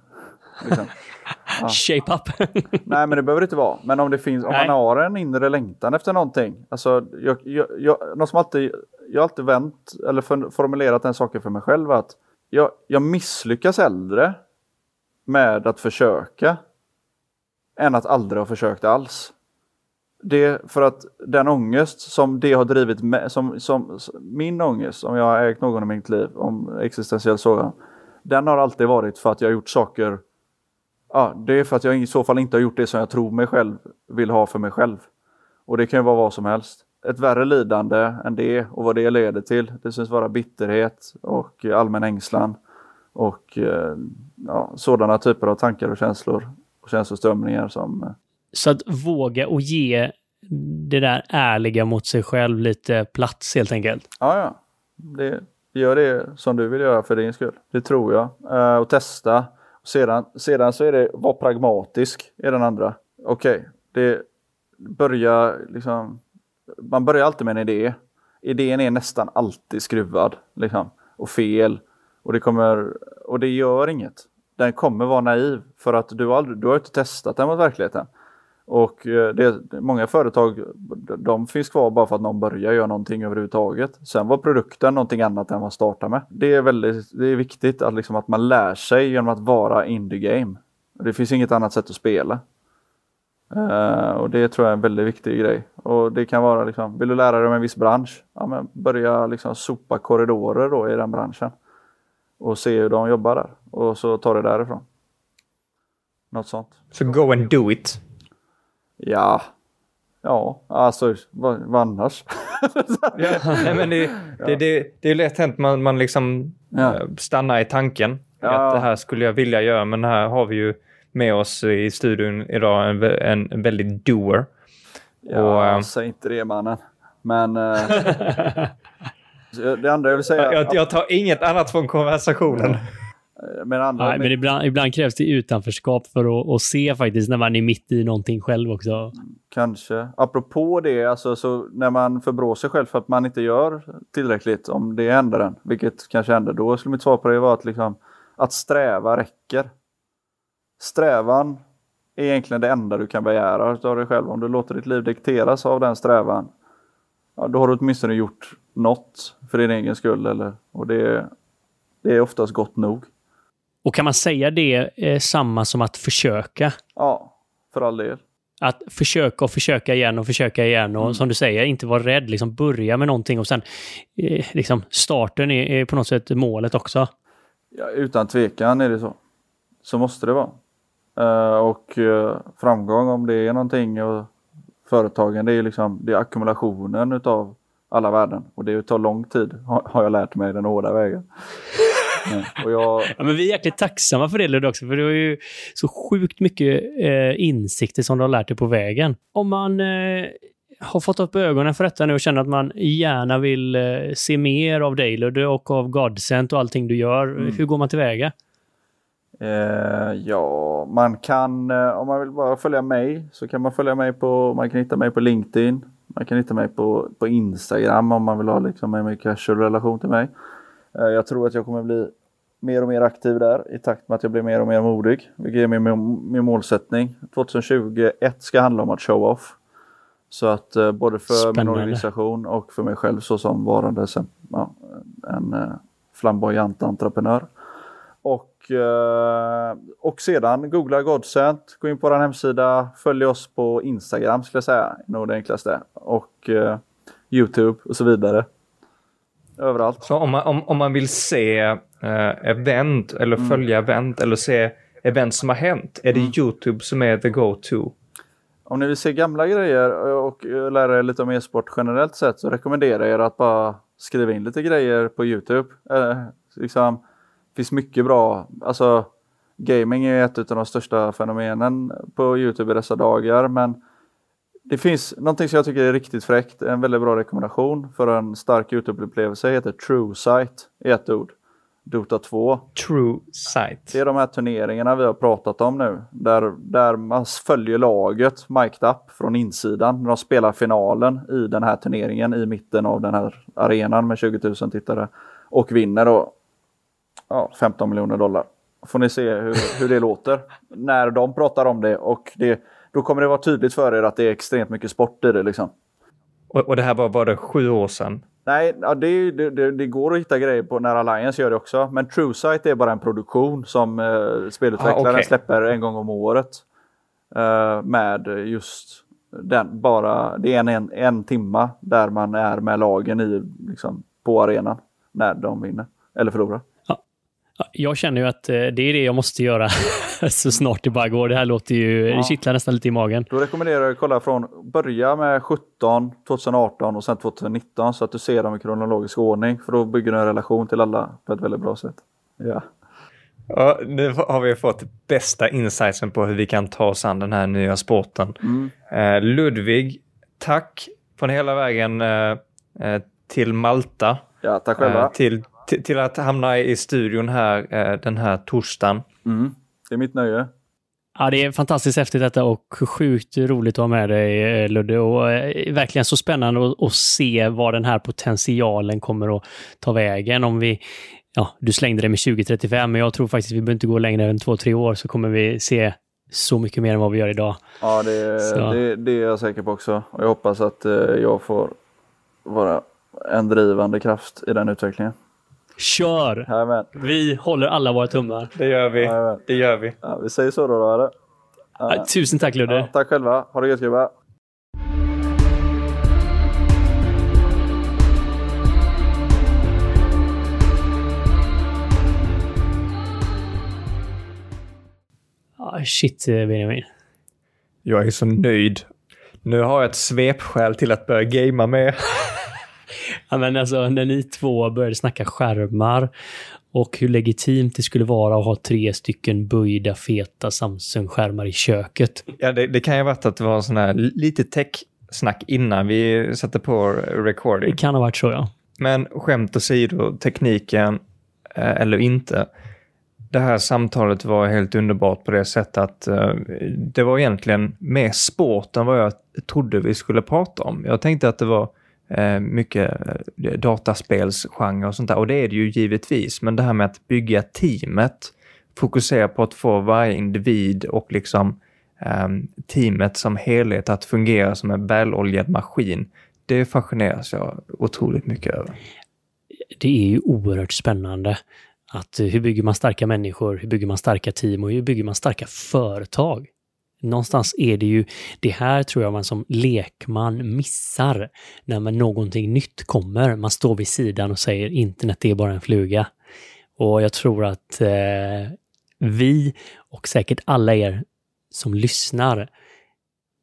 Liksom. Shape up. Nej, men det behöver det inte vara. Men om det finns, om man har en inre längtan efter någonting. Alltså, jag, jag, jag, något som alltid, jag har alltid vänt eller formulerat den saken för mig själv att jag, jag misslyckas äldre med att försöka än att aldrig ha försökt alls. Det för att den ångest som det har drivit med, som, som, min ångest, om jag har ägt någon i mitt liv, om existentiell sådan, den har alltid varit för att jag har gjort saker Ja, det är för att jag i så fall inte har gjort det som jag tror mig själv vill ha för mig själv. Och det kan ju vara vad som helst. Ett värre lidande än det och vad det leder till. Det syns vara bitterhet och allmän ängslan och eh, ja, sådana typer av tankar och känslor och känsloströmningar som... Eh, så att våga och ge det där ärliga mot sig själv lite plats helt enkelt? Ja, ja. Det, gör det som du vill göra för din skull. Det tror jag. Uh, och testa. Sedan, sedan så är det var pragmatisk är den andra. Okej, okay, det börjar liksom. Man börjar alltid med en idé. Idén är nästan alltid skruvad liksom, och fel och det kommer och det gör inget. Den kommer vara naiv för att du aldrig, du har inte testat den mot verkligheten. Och eh, det, många företag de finns kvar bara för att någon börjar göra någonting överhuvudtaget. Sen var produkten någonting annat än vad man startar med. Det är väldigt det är viktigt att, liksom, att man lär sig genom att vara in the game. Det finns inget annat sätt att spela. Uh, och det tror jag är en väldigt viktig grej. Och det kan vara liksom, vill du lära dig om en viss bransch? Ja, men börja liksom sopa korridorer då i den branschen. Och se hur de jobbar där. Och så ta det därifrån. Något sånt. Så go and do it. Ja, ja, alltså vad, vad annars? ja, nej, men det, det, det, det är lätt hänt man, man liksom Ja. eh, stannar i tanken. Ja. Att det här skulle jag vilja göra, men här har vi ju med oss i studion idag en, en, en väldigt doer. Ja, Och, eh, säg inte det mannen. Men eh, det andra jag vill säga. Jag, jag tar inget annat från konversationen. Men andra, Nej, men ibland, ibland krävs det utanförskap för att, att se faktiskt när man är mitt i någonting själv också. Kanske. Apropå det, alltså, så när man förbrår sig själv för att man inte gör tillräckligt, om det händer en, vilket kanske händer, då skulle mitt svar på det vara att, liksom, att sträva räcker. Strävan är egentligen det enda du kan begära av dig själv. Om du låter ditt liv dikteras av den strävan, ja, då har du åtminstone gjort något för din egen skull. Eller, och det, det är oftast gott nog. Och kan man säga det eh, samma som att försöka? Ja, för all del. Att försöka och försöka igen och försöka igen och som du säger, inte vara rädd. Liksom börja med någonting och sen eh, liksom starten är, är på något sätt målet också. Ja, utan tvekan är det så. Så måste det vara. Eh, och eh, framgång om det är någonting och företagen det är liksom det är ackumulationen utav alla värden och det tar lång tid har, har jag lärt mig den hårda vägen. Och jag, Ja, men vi är jäkligt tacksamma för det Ludde också, för du har ju så sjukt mycket eh, insikter som du har lärt dig på vägen. Om man eh, har fått upp ögonen för detta nu och känner att man gärna vill eh, se mer av dig Ludde och av Godsent och allting du gör, hur går man tillväga? eh, ja, man kan, eh, om man vill bara följa mig så kan man följa mig på, man kan hitta mig på LinkedIn. Man kan hitta mig på, på Instagram om man vill ha liksom en mer casual relation till mig. Eh, Jag tror att jag kommer bli mer och mer aktiv där i takt med att jag blir mer och mer modig. Vilket är min, min, min målsättning. 2021 ska handla om att show off. Så att eh, både för min Spännande. organisation och för mig själv så som varande ja, en eh, flamboyant entreprenör. Och, och sedan googla Godsent, gå in på vår hemsida, följ oss på Instagram skulle jag säga, nog det enklaste. Och Youtube och så vidare. Överallt. Så om man, om, om man vill se eh, event eller följa event eller se event som har hänt, är det YouTube som är the go-to? Om ni vill se gamla grejer och eh, lära er lite om e-sport generellt sett så rekommenderar jag er att bara skriva in lite grejer på Youtube. Eh, liksom, finns mycket bra, alltså gaming är ett av de största fenomenen på Youtube i dessa dagar men det finns någonting som jag tycker är riktigt fräckt, en väldigt bra rekommendation för en stark Youtube-upplevelse heter TrueSight i ett ord. Dota 2. True sight. Det är de här turneringarna vi har pratat om nu. Där, där man följer laget mic'd up från insidan. De spelar finalen i den här turneringen i mitten av den här arenan med 20 000 tittare. Och vinner då ja, 15 miljoner dollar. Får ni se hur, hur det låter när de pratar om det. Och det, då kommer det vara tydligt för er att det är extremt mycket sport i det. Liksom. Och, och det här var, var det sju år sedan? Nej, ja, det, det, det, går att hitta grejer på när Alliance gör det också. Men TrueSight är bara en produktion som eh, spelutvecklaren Ah, okej. släpper en gång om året. Eh, med just den, bara, det är en, en, en timma där man är med lagen i, liksom, på arenan när de vinner eller förlorar. Ja, Jag känner ju att eh, det är det jag måste göra så snart det bara går. Det här låter ju, Ja. det kittlar nästan lite i magen. Då rekommenderar jag att kolla från börja med 17, 2018 och sen 2019 så att du ser dem i kronologisk ordning. För då bygger du en relation till alla på ett väldigt bra sätt. Ja. Ja, nu har vi fått bästa insightsen på hur vi kan ta oss an den här nya sporten. Mm. Eh, Ludvig, tack från hela vägen eh, eh, till Malta. ja, tack själva. Eh, till, till, till att hamna i studion här eh, den här torsdagen. Mm. Det är mitt nöje. Ja, det är fantastiskt häftigt detta och sjukt roligt att ha med dig eh, Ludde. Och eh, verkligen så spännande att, att se vad den här potentialen kommer att ta vägen. Om vi, ja, du slängde det med 2035, men jag tror faktiskt vi behöver inte gå längre än två, tre år så kommer vi se så mycket mer än vad vi gör idag. Ja, det, det, det är jag säker på också. Och jag hoppas att jag får vara en drivande kraft i den utvecklingen. Kör! Jajamän. Vi håller alla våra tummar. Det gör vi. Jajamän. Det gör vi. Ja, vi säger så då, då eller? Ja, tusen tack Ludde. Ja, tack själva. Ha det gött gubbar. Ah, shit, eh, Benjamin. Jag är så nöjd. Nu har jag ett svepskäl till att börja gamea med. Ja, men alltså, när ni två började snacka skärmar och hur legitimt det skulle vara att ha tre stycken böjda feta Samsung-skärmar i köket. Ja, det, det kan ju ha varit att det var en sån här lite tech-snack innan vi satte på recording. Det kan ha varit så, ja. Men skämt åsido, tekniken eh, eller inte. Det här samtalet var helt underbart på det sättet att eh, det var egentligen mer sport än vad jag trodde vi skulle prata om. Jag tänkte att det var Eh, mycket eh, dataspelsgenre och sånt där och det är det ju givetvis. Men det här med att bygga teamet, fokusera på att få varje individ och liksom ehm, teamet som helhet att fungera som en väloljad maskin. Det fascineras jag otroligt mycket över. Det är ju oerhört spännande. Att eh, hur bygger man starka människor, hur bygger man starka team och hur bygger man starka företag? Någonstans är det ju, det här tror jag man som lekman missar när man någonting nytt kommer. Man står vid sidan och säger internet är bara en fluga. Och jag tror att eh, vi och säkert alla er som lyssnar,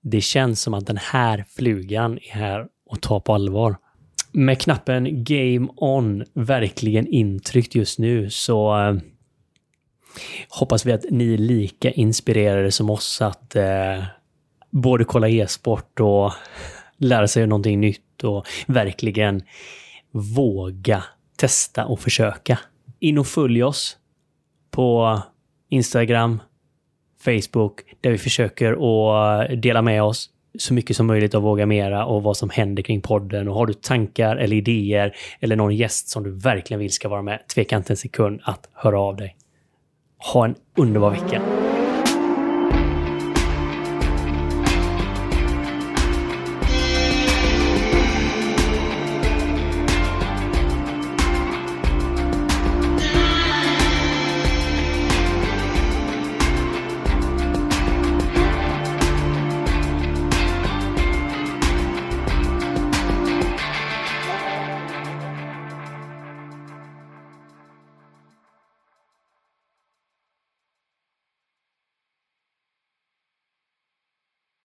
det känns som att den här flugan är här och tar på allvar. Med knappen Game On verkligen intryckt just nu så eh, hoppas vi att ni är lika inspirerade som oss att eh, både kolla e-sport och lära sig någonting nytt och verkligen våga testa och försöka. In och följ oss på Instagram, Facebook, där vi försöker att dela med oss så mycket som möjligt av Våga Mera och vad som händer kring podden. Och har du tankar eller idéer eller någon gäst som du verkligen vill ska vara med, tveka inte en sekund att höra av dig. Ha en underbar vecka!